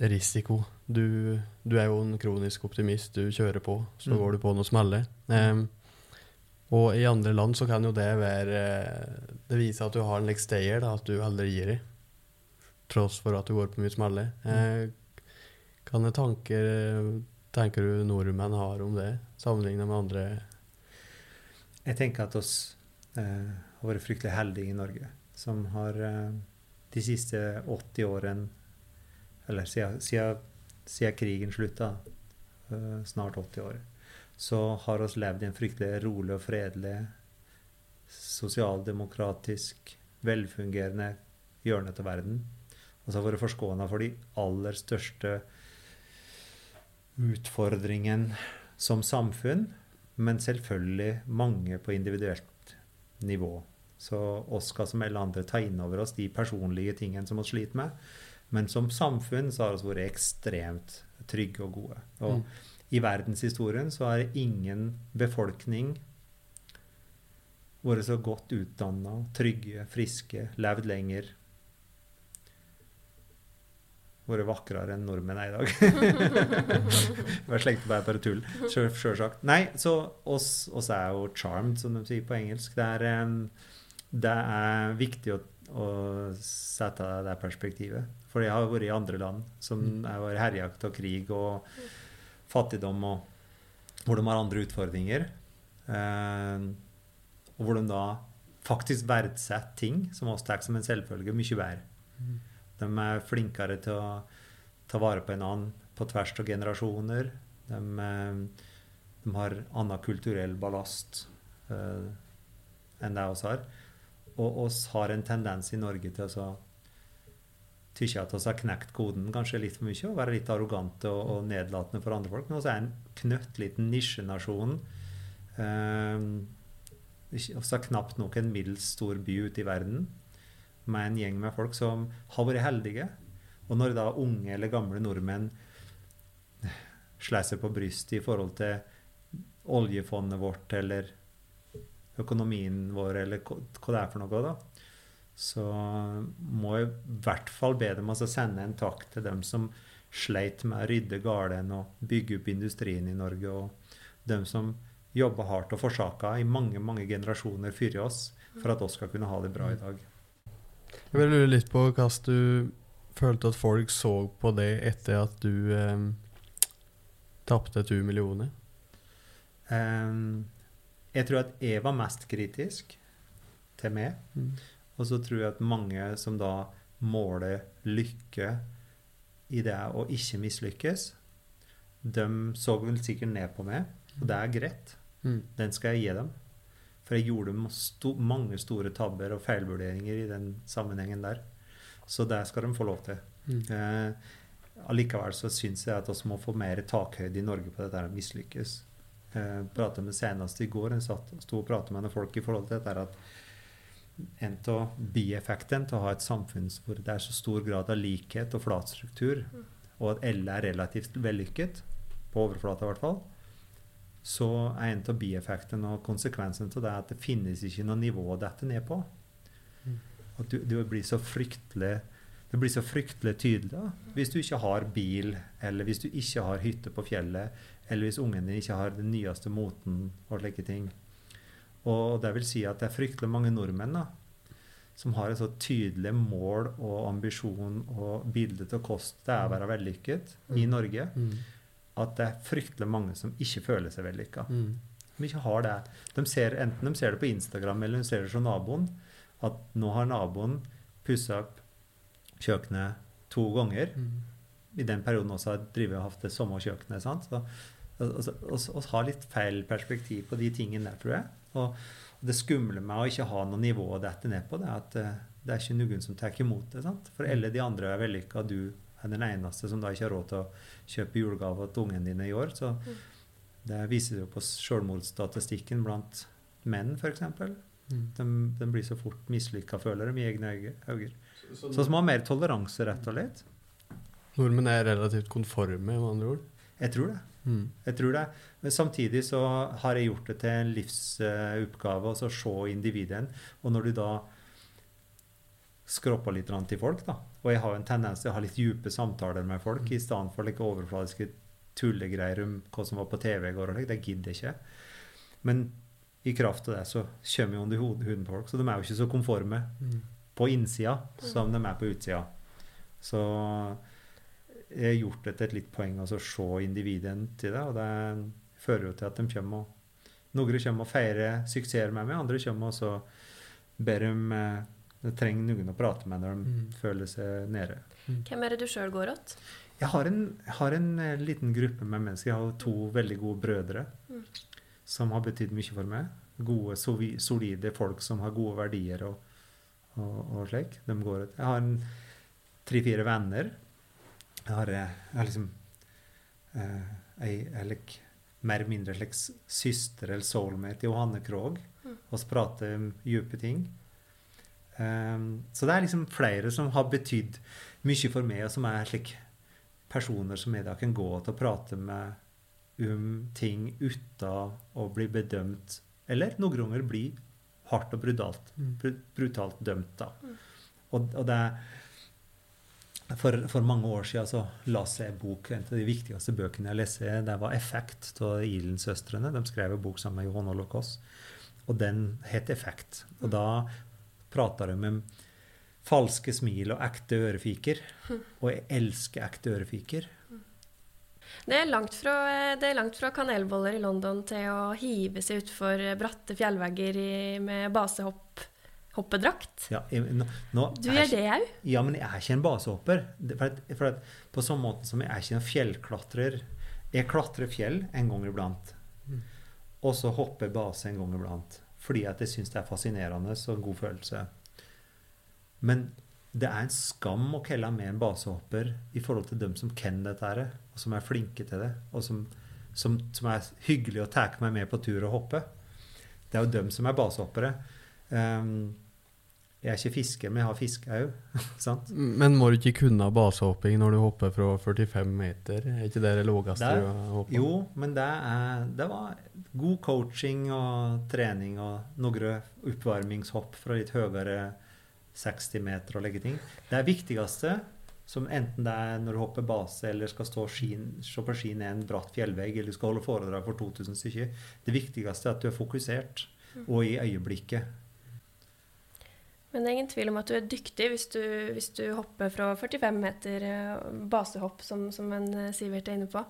risiko. Du, du er jo en kronisk optimist. Du kjører på, så Mm. går du på noe smeller. Eh, og i andre land så kan jo det være Det viser at du har en like stayer, da, at du aldri gir deg. Tross for at du går på mye smeller. Eh, kan det tanker tenker du nordmenn har om det, sammenlignet med andre Jeg tenker at oss eh, har vært fryktelig heldige i Norge, som har eh, de siste 80 årene Eller siden, siden, siden krigen slutta, eh, snart 80 år, så har oss levd i en fryktelig rolig og fredelig, sosialdemokratisk, velfungerende hjørne av verden. Og så har vært forskåna for de aller største utfordringene som samfunn, men selvfølgelig mange på individuelt nivå. Så oss skal som alle andre ta inn over oss de personlige tingene som vi sliter med. Men som samfunn så har vi vært ekstremt trygge og gode. Og Mm. i verdenshistorien så har ingen befolkning vært så godt utdanna, trygge, friske, levd lenger. Vært vakrere enn nordmenn er i dag. Bare slengte bare bare tull. Sjølsagt. Nei, så oss, oss er jo charmed, som de sier på engelsk. Det er, em, det er viktig å, å sette det perspektivet. For jeg har vært i andre land som har vært herja av krig og fattigdom, og hvor de har andre utfordringer. Eh, og hvor de da faktisk verdsetter ting som oss tar som en selvfølge, mye bedre. De er flinkere til å ta vare på en annen på tvers av generasjoner. De, eh, de har annen kulturell ballast eh, enn det oss har. Og oss har en tendens i Norge til å tykke at oss har knekt koden kanskje litt for mye og være litt arrogante og, og nedlatende for andre folk. Men vi er en knøttliten nisjenasjon. Eh, vi har knapt nok en middels stor by ute i verden med en gjeng med folk som har vært heldige. Og når da unge eller gamle nordmenn slår seg på brystet i forhold til oljefondet vårt eller økonomien vår eller hva hva det er for noe, da, så må jeg i hvert fall be dem altså sende en takk til dem som sleit med å rydde gården og bygge opp industrien i Norge, og dem som jobba hardt og forsaka i mange mange generasjoner før oss for at oss skal kunne ha det bra i dag. Jeg vil lure litt på hvordan du følte at folk så på det etter at du eh, tapte to millioner? Um, jeg tror at jeg var mest kritisk til meg. Mm. Og så tror jeg at mange som da måler lykke i det å ikke mislykkes, de så vel sikkert ned på meg, og det er greit. Mm. Den skal jeg gi dem. For jeg gjorde mange store tabber og feilvurderinger i den sammenhengen der. Så det skal de få lov til. Mm. Eh, allikevel så syns jeg at vi må få mer takhøyde i Norge på dette med å mislykkes. Eh, pratet med senest i går, jeg satt, sto og pratet med noen folk i forhold til dette at en av bieffektene til å ha et samfunn hvor det er så stor grad av likhet og flat struktur, og at alle er relativt vellykket, på overflata i hvert fall, så er en av bieffektene og konsekvensen av det at det finnes ikke noe nivå å dette ned på. At du, du blir så fryktelig det blir så fryktelig tydelig hvis du ikke har bil, eller hvis du ikke har hytte på fjellet, eller hvis ungen din ikke har den nyeste moten og slike ting. Og det vil si at det er fryktelig mange nordmenn da, som har et så tydelig mål og ambisjon og bilde til kost det er å være vellykket i Norge, Mm. at det er fryktelig mange som ikke føler seg vellykka. Mm. De ikke har det. De ser, enten de ser det på Instagram eller de ser det hos naboen, at nå har naboen pussa opp kjøkkenet to ganger. Mm. I den perioden også har drevet og hatt det samme kjøkkenet. sant? Så altså, oss, oss har litt feil perspektiv på de tingene der, tror jeg. Og det skumle med å ikke ha noe nivå å dette ned på, det er at eh, det er ikke noen som tar imot det. sant? For alle de andre er vellykka, du er den eneste som da ikke har råd til å kjøpe julegave til ungene dine i år. Så det viser jo på selvmordsstatistikken blant menn, f.eks. Mm. De, de blir så fort mislykka, føler de, i egne øyne. øyne. Så vi må ha mer toleranse, rett og slett. Nordmenn er relativt konforme, med andre ord. Jeg tror det. Mm. Jeg tror det. Men samtidig så har jeg gjort det til en livsoppgave å se individen. Og når du da skropper litt til folk, da, og jeg har jo en tendens til å ha litt dype samtaler med folk i stedet for like overfladiske tullegreier om hva som var på TV i går, og like, det gidder jeg ikke. Men i kraft av det så kommer jo under huden på folk, så de er jo ikke så konforme Mm. på innsida som de er på utsida. Så gjort det til et litt poeng å så se individen til det, og det fører jo til at de kommer og Noen kommer og feirer suksesser med meg, andre kommer og så ber dem eh, De trenger noen å prate med når de Mm. føler seg nede. Hvem er det du sjøl går åt? Jeg har en, har en eh, liten gruppe med mennesker. Jeg har to veldig gode brødre Mm. som har betydd mye for meg. Gode, solide folk som har gode verdier og, og, og slik. De går ut. Jeg har en tre-fire venner. Jeg har, eh, jeg har liksom eh, mer eller mindre slags søster eller soulmate, Johanne Krogh. Mm. Og så prater om dype ting. Um, så det er liksom flere som har betydd mye for meg, og som er slik personer som jeg da kan gå til å prate med om ting uten å bli bedømt, eller noen ganger bli hardt og brutalt, Mm. brutalt dømt. da. Mm. Og, og det er for, for mange år siden så las jeg en bok, en av de viktigste bøkene jeg leste, det var 'Effekt' av Ilen-søstrene. De skrev en bok sammen med Johan Holocaust, og den het 'Effekt'. Og da prata de om falske smil og ekte ørefiker. Og jeg elsker ekte ørefiker. Det er langt fra, det er langt fra kanelboller i London til å hive seg utfor bratte fjellvegger med basehopp, hoppedrakt. Ja, nå, nå Du gjør det òg? Ja, men jeg er ikke en basehopper. For for på sånn måte som jeg er ikke en fjellklatrer. Jeg klatrer fjell en gang iblant. Mm. Og så hopper base en gang iblant. Fordi at jeg syns det er fascinerende og en god følelse. Men det er en skam å kalle meg en basehopper i forhold til dem som kan dette her, og som er flinke til det, og som, som, som er hyggelige og tar meg med på tur og hoppe. Det er jo dem som er basehoppere. Um, jeg er ikke fisker, men jeg har fiske òg. sant? Men må du ikke kunne basehopping når du hopper fra 45 meter? Er ikke det det laveste du har hoppet? Jo, men det, er, det var god coaching og trening og noen oppvarmingshopp fra litt høyere 60 meter og legge ting. Det er viktigste, som enten det er når du hopper base eller skal stå ski, se på ski ned en bratt fjellvegg eller du skal holde foredrag for 2000 stykker, det viktigste er at du er fokusert og i øyeblikket. Men det er ingen tvil om at du er dyktig hvis du, hvis du hopper fra 45 meter eh, basehopp, som, som en eh, Sivert er inne på.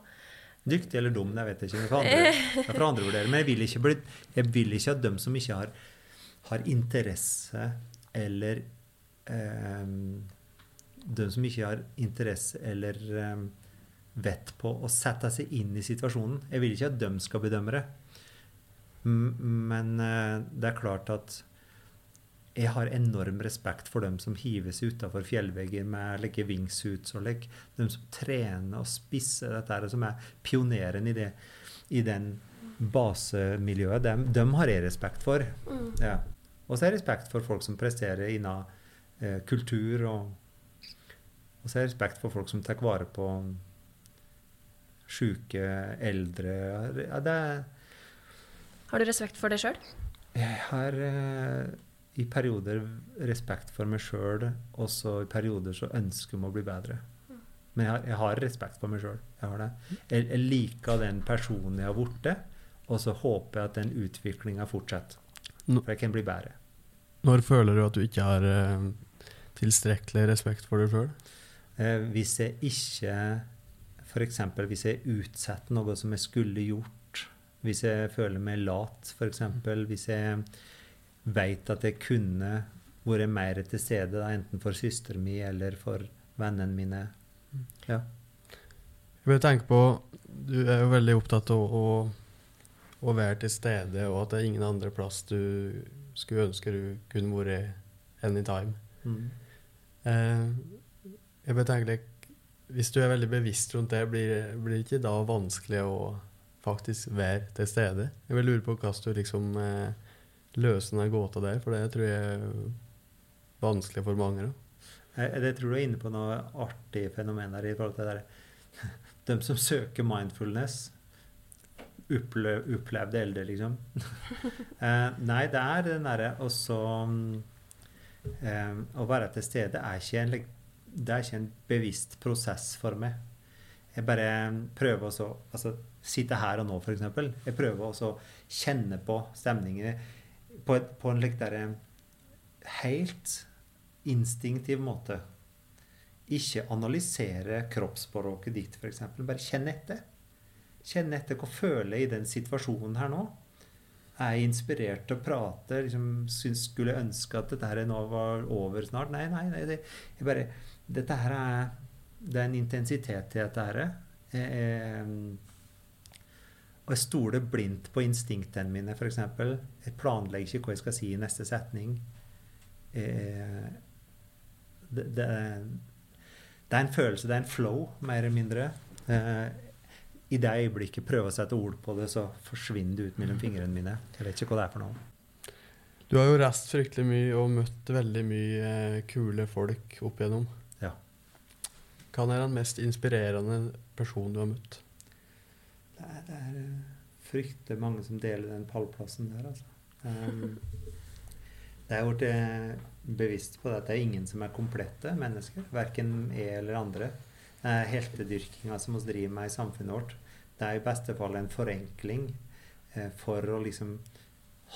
Dyktig eller dum, det vet jeg ikke. Det er for andre, er vurdere. Men jeg vil, bli, jeg vil ikke at de som ikke har, har interesse eller eh, De som ikke har interesse eller eh, vett på å sette seg inn i situasjonen Jeg vil ikke at de skal bedømme det. Men eh, det er klart at jeg har enorm respekt for dem som hives utafor fjellvegger med like, wingsuits og like, de som trener og spisser dette, her, som er pioneren i, det, i den basemiljøet. Dem, dem har jeg respekt for. Mm. Ja. Og så har jeg respekt for folk som presterer innen eh, kultur. Og, og så har jeg respekt for folk som tar vare på syke, eldre ja, det Har du respekt for det sjøl? Jeg har eh, i perioder respekt for meg sjøl, og så i perioder så ønsker jeg å bli bedre. Men jeg har, jeg har respekt for meg sjøl. Jeg, jeg, jeg liker den personen jeg har blitt, og så håper jeg at den utviklinga fortsetter. For jeg kan bli bedre. Når føler du at du ikke har eh, tilstrekkelig respekt for deg sjøl? Eh, hvis jeg ikke F.eks. hvis jeg utsetter noe som jeg skulle gjort. Hvis jeg føler meg lat, f.eks. Hvis jeg vet at jeg kunne vært mer til stede, da, enten for søsteren min eller for vennene mine. Ja. Jeg vil tenke på Du er jo veldig opptatt av å, å være til stede, og at det er ingen andre plass du skulle ønske du kunne vært anytime. Mm. Eh, jeg vil tenke Hvis du er veldig bevisst rundt det, blir, blir det ikke da vanskelig å faktisk være til stede? Jeg vil lure på hvordan du liksom eh, løser den gåta der, for det tror jeg er vanskelig for mange. Da. Jeg, jeg tror du er inne på noe artig fenomen der i forhold til det der. De som søker mindfulness, opple opplevde eldre, liksom. eh, nei, det er den derre også eh, Å være til stede er ikke, en, det er ikke en bevisst prosess for meg. Jeg bare prøver å altså, Sitte her og nå, f.eks. Jeg prøver også å kjenne på stemningen på, et, på en lik derre helt instinktiv måte. Ikke analysere kroppsspråket ditt, f.eks. Bare kjenn etter. Kjenn etter hva føler jeg i den situasjonen her nå. Er jeg inspirert til å prate? Liksom, synes, skulle ønske at dette her nå var over snart? Nei, nei. nei det, jeg bare, dette her er Det er en intensitet til dette her. Jeg, jeg, og jeg stoler blindt på instinktene mine, f.eks. Jeg planlegger ikke hva jeg skal si i neste setning. Eh, det, det, det er en følelse, det er en flow, mer eller mindre. Eh, I det øyeblikket prøver å sette ord på det, så forsvinner det ut mellom fingrene mine. Jeg vet ikke hva det er for noe. Du har jo reist fryktelig mye og møtt veldig mye eh, kule folk opp igjennom. Ja. Hva er den mest inspirerende personen du har møtt? Det er, det er eh, fryktelig mange som deler den pallplassen der, altså. Um, det er blitt eh, bevisst på det at det er ingen som er komplette mennesker. Verken jeg eller andre. Er heltedyrkinga som vi driver med i samfunnet vårt. Det er i beste fall en forenkling uh, for å liksom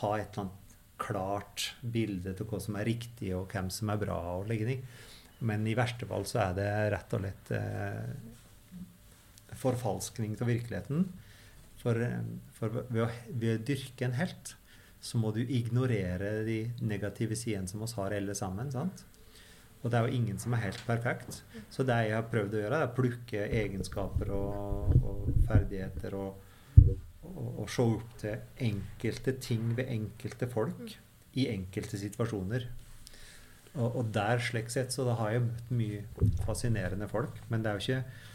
ha et eller annet klart bilde til hva som er riktig, og hvem som er bra. og legge ting. Men i verste fall så er det rett og slett eh, forfalskning av virkeligheten. For, eh, for ved, å, ved å dyrke en helt, så må du ignorere de negative sidene som oss har alle sammen. sant? Og det er jo ingen som er helt perfekt. Så det jeg har prøvd å gjøre, er å plukke egenskaper og, og ferdigheter og, og, og se opp til enkelte ting ved enkelte folk i enkelte situasjoner. Og, og der slik sett så da har jeg møtt mye fascinerende folk. Men det er jo ikke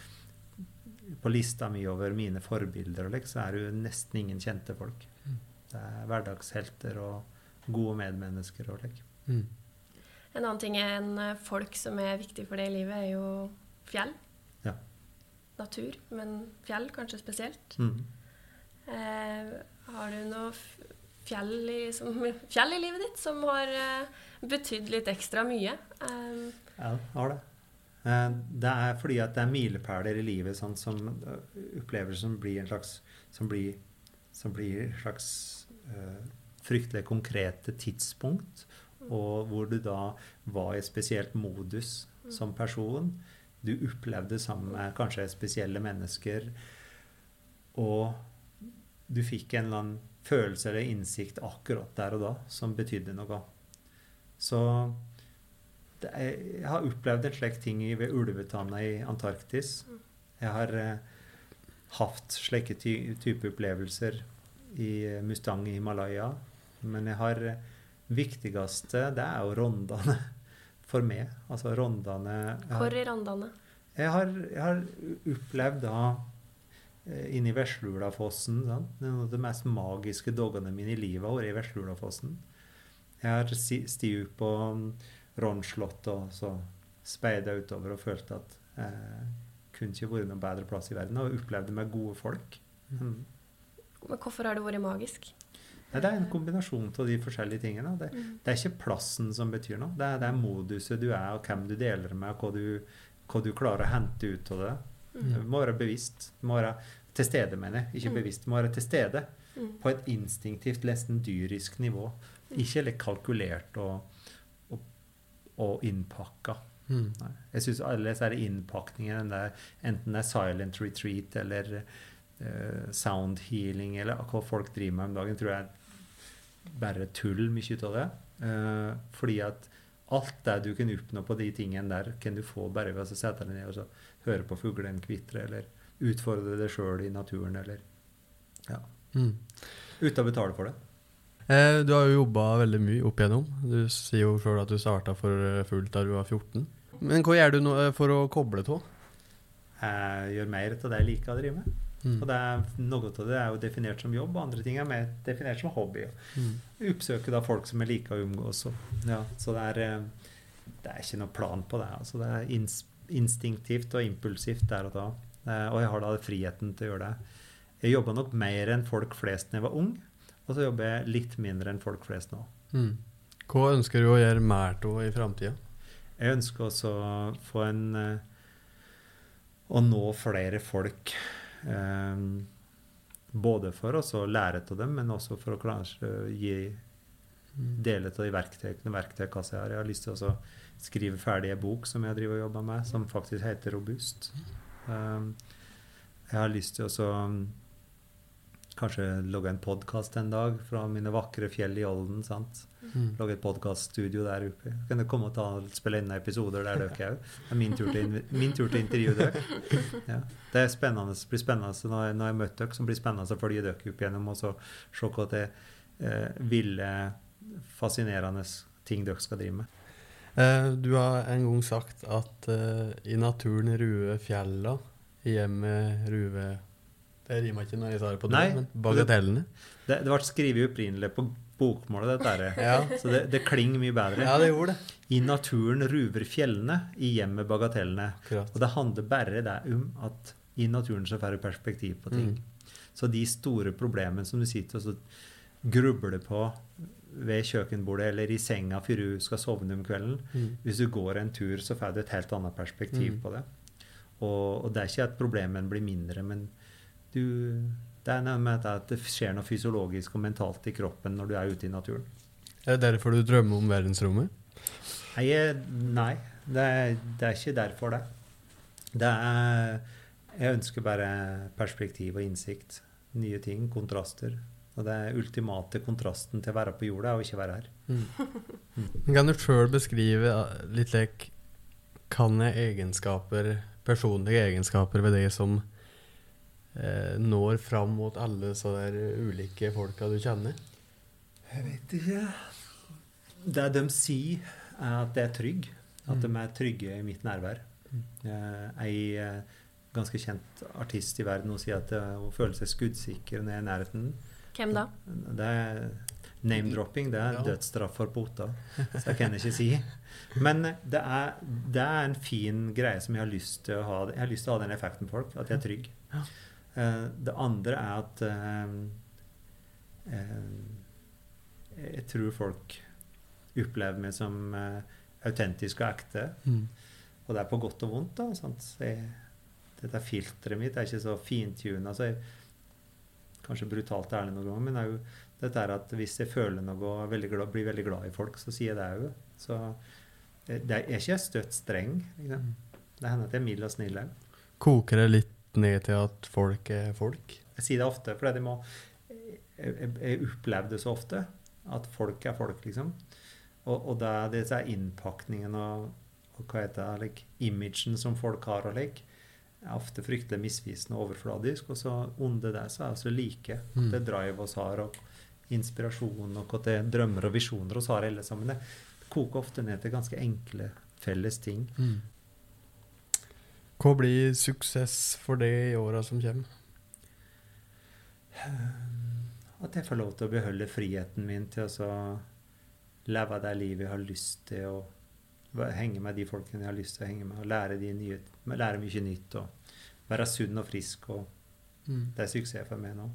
På lista mi over mine forbilder og lek, så er det jo nesten ingen kjente folk. Det er hverdagshelter og gode medmennesker og lek. Mm. En annen ting enn eh, folk som er viktig for det i livet, er jo fjell. Ja. Natur, men fjell kanskje spesielt. Mm. Eh, har du noe fjell i, som, fjell i livet ditt som har eh, betydd litt ekstra mye? Eh, ja, har det. Uh, det er fordi at det er milepæler i livet sånn, som opplever opplevelser som blir en slags som blir, som blir en slags fryktelig konkrete tidspunkt, og hvor du da var i spesielt modus som person. Du opplevde sammen med kanskje spesielle mennesker. Og du fikk en eller annen følelse eller innsikt akkurat der og da som betydde noe. Så er, jeg har opplevd en slik ting ved ulvetanna i Antarktis. Jeg har eh, hatt slike ty type opplevelser i Mustang i Himalaya. Men jeg har eh, viktigste det er jo Rondane for meg. Altså Rondane Hvor i Rondane? Jeg har, jeg har opplevd da inni inne i Veslulafossen noen av de mest magiske dagene mine i livet har vært i Veslulafossen. Jeg har stiget på Ronslott og så speida utover og følte at eh, kunne ikke vært noen bedre plass i verden. Og opplevde med gode folk. Mm. Men hvorfor har det vært magisk? Nei, det er en kombinasjon av de forskjellige tingene. Det, mm. det, er ikke plassen som betyr noe. Det er, det moduset du er, og hvem du deler med, og hva du, hva du klarer å hente ut av det. Mm. Du må være bevisst. Du må være til stede, mener jeg. Ikke mm. bevisst. Du må være til stede mm. på et instinktivt, nesten dyrisk nivå. Mm. Ikke litt kalkulert og, og innpakka. Mm. Jeg syns alle disse innpakningene, enten det er silent retreat eller uh, sound healing eller hva folk driver med om dagen, tror jeg bare tull, mye ut av det. Uh, fordi at alt det du kan oppnå på de tingene der, kan du få bare ved å sette deg ned og så høre på fuglene kvitre, eller utfordre deg sjøl i naturen, eller Ja. Mm. Uten å betale for det. Eh, du har jo jobba veldig mye opp igjennom. Du sier jo sjøl at du starta for eh, fullt da du var 14. Men hva gjør du nå eh, for å koble av? Jeg gjør mer av det jeg liker å drive med. Mm. Og er, Noe av det er jo definert som jobb, og andre ting er mer definert som hobby. Mm. Oppsøke da folk som er like å omgås. Ja, så det er, det er ikke noe plan på det. Altså, det er ins instinktivt og impulsivt der og da. Og jeg har da friheten til å gjøre det. Jeg jobba nok mer enn folk flest da jeg var ung, og så jobber jeg litt mindre enn folk flest nå. Mm. Hva ønsker du å gjøre mer av i framtida? Jeg ønsker også å få en eh, Å nå flere folk Um, både for å lære av dem, men også for å kanskje gi dele av de verktøyene verktøykassa jeg har. Jeg har lyst til å skrive ferdig en bok som jeg driver og jobber med, som faktisk heter Robust. Um, jeg har lyst til å kanskje logge en podkast en dag fra mine vakre fjell i Olden. sant? Mm. Lage et podkaststudio der oppe. Kan du komme og ta, spille inn episoder der dere òg? Det er min tur til, min tur til dere. Ja. Det spennende, blir spennende når jeg, når jeg møter dere, som blir spennende å følge dere opp gjennom og så se hva det eh, ville, fascinerende ting dere skal drive med. Eh, du har en gang sagt at eh, i naturen ruer fjella, i hjemmet ruver Det rimer ikke når jeg sa det på det, men bagatellene. Det, det ble skrevet opprinnelig på bokmålet, dette her. Ja. Så det, det klinger mye bedre. Ja, det gjorde det. I naturen ruver fjellene, i hjemmet bagatellene. Akkurat. Og det handler bare det om at i naturen så får du perspektiv på ting. Mm. Så de store problemene som du sitter og grubler på ved kjøkkenbordet eller i senga før du skal sovne om kvelden, mm. hvis du går en tur, så får du et helt annet perspektiv mm. på det. Og, og, det er ikke at problemene blir mindre, men du det er noe med at det skjer noe fysiologisk og mentalt i kroppen når du er ute i naturen. Er det derfor du drømmer om verdensrommet? Nei, nei det, er, det er ikke derfor det. Det er Jeg ønsker bare perspektiv og innsikt. Nye ting, kontraster. Og det er ultimate kontrasten til å være på jorda er å ikke være her. Mm. Mm. Kan du sjøl beskrive litt lek Kan jeg egenskaper, personlige egenskaper ved det som eh, når fram mot alle så der ulike folka du kjenner? Jeg vet ikke. Det de sier, er at det er trygg. At mm. de er trygge i mitt nærvær. Mm. Ei eh, ganske kjent artist i verden hun sier at eh, hun føler seg skuddsikker når jeg er i nærheten. Hvem da? Det er Name-dropping det er ja. dødsstraff for pota, så jeg kan ikke si. Men det er, det er, en fin greie som jeg har lyst til å ha. Jeg har lyst til å ha den effekten på folk, at jeg er trygg. Eh, det andre er at eh, eh, jeg tror folk opplever meg som autentisk og ekte. Mm. Og det er på godt og vondt. da, jeg, Dette filteret mitt er ikke så fintuna. Altså, kanskje brutalt ærlig noen ganger, men det er jo dette er at hvis jeg føler noe og blir veldig glad i folk, så sier jeg det òg. Så det er ikke støtt streng. Liksom. Det hender at jeg er mild og snill òg. Koker det litt ned til at folk er folk? Jeg sier det ofte, for jeg, jeg, jeg, opplever det så ofte. At folk er folk, liksom. Og, og det er disse innpakningen og, og hva heter det, like, imagen som folk har, og like, er ofte fryktelig misvisende og overfladisk. Og så under det så er vi så like. Mm. Det drive oss har, og inspirasjon, og hva det er drømmer og visjoner oss har alle sammen. Det koker ofte ned til ganske enkle felles ting. Mm. Hva blir suksess for det i åra som kommer? At jeg får lov til å beholde friheten min til å så leve det livet jeg har lyst til, og henge med de folkene jeg har lyst til å henge med, og lære, nye, lære mye nytt, og være sunn og frisk. og Mm. Det er suksess for meg nå.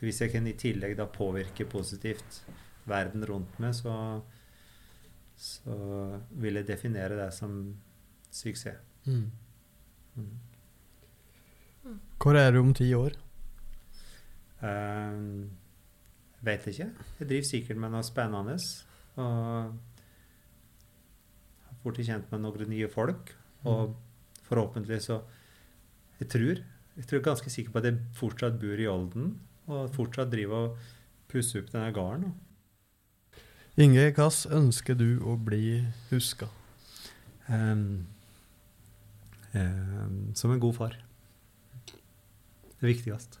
Hvis jeg kan i tillegg da påvirke positivt verden rundt meg, så, så vil jeg definere det som suksess. Mm. Mm. Hvor er du om ti år? Uh, vet ikke. Jeg driver sikkert med noe spennende. Og har fort kjent med noen nye folk. Og forhåpentlig så Jeg tror jeg tror ganske sikker på at jeg fortsatt bor i Olden. Og fortsatt driver og pusser opp denne gården. Inge, hva ønsker du å bli huska? Um, um, som en god far. Det viktigste.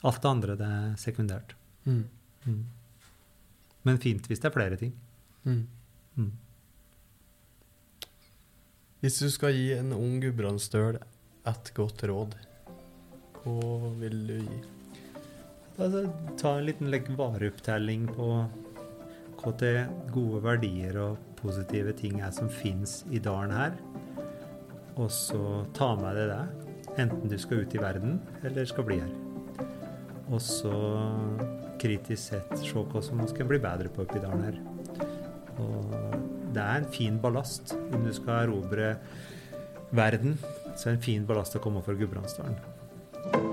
Alt det andre det er sekundært. Mm. Mm. Men fint hvis det er flere ting. Mm. Mm. Hvis du skal gi en ung gudbrandsdøl et godt råd, hva vil du gi? Altså, ta en liten like, vareopptelling på hva til gode verdier og positive ting er som finnes i dalen her. Og så ta med deg det, enten du skal ut i verden eller skal bli her. Og så kritisk sett se hva som man skal bli bedre på oppi dalen her. Og det er en fin ballast om du skal erobre verden. Så er det en fin ballast å komme for Gudbrandsdalen.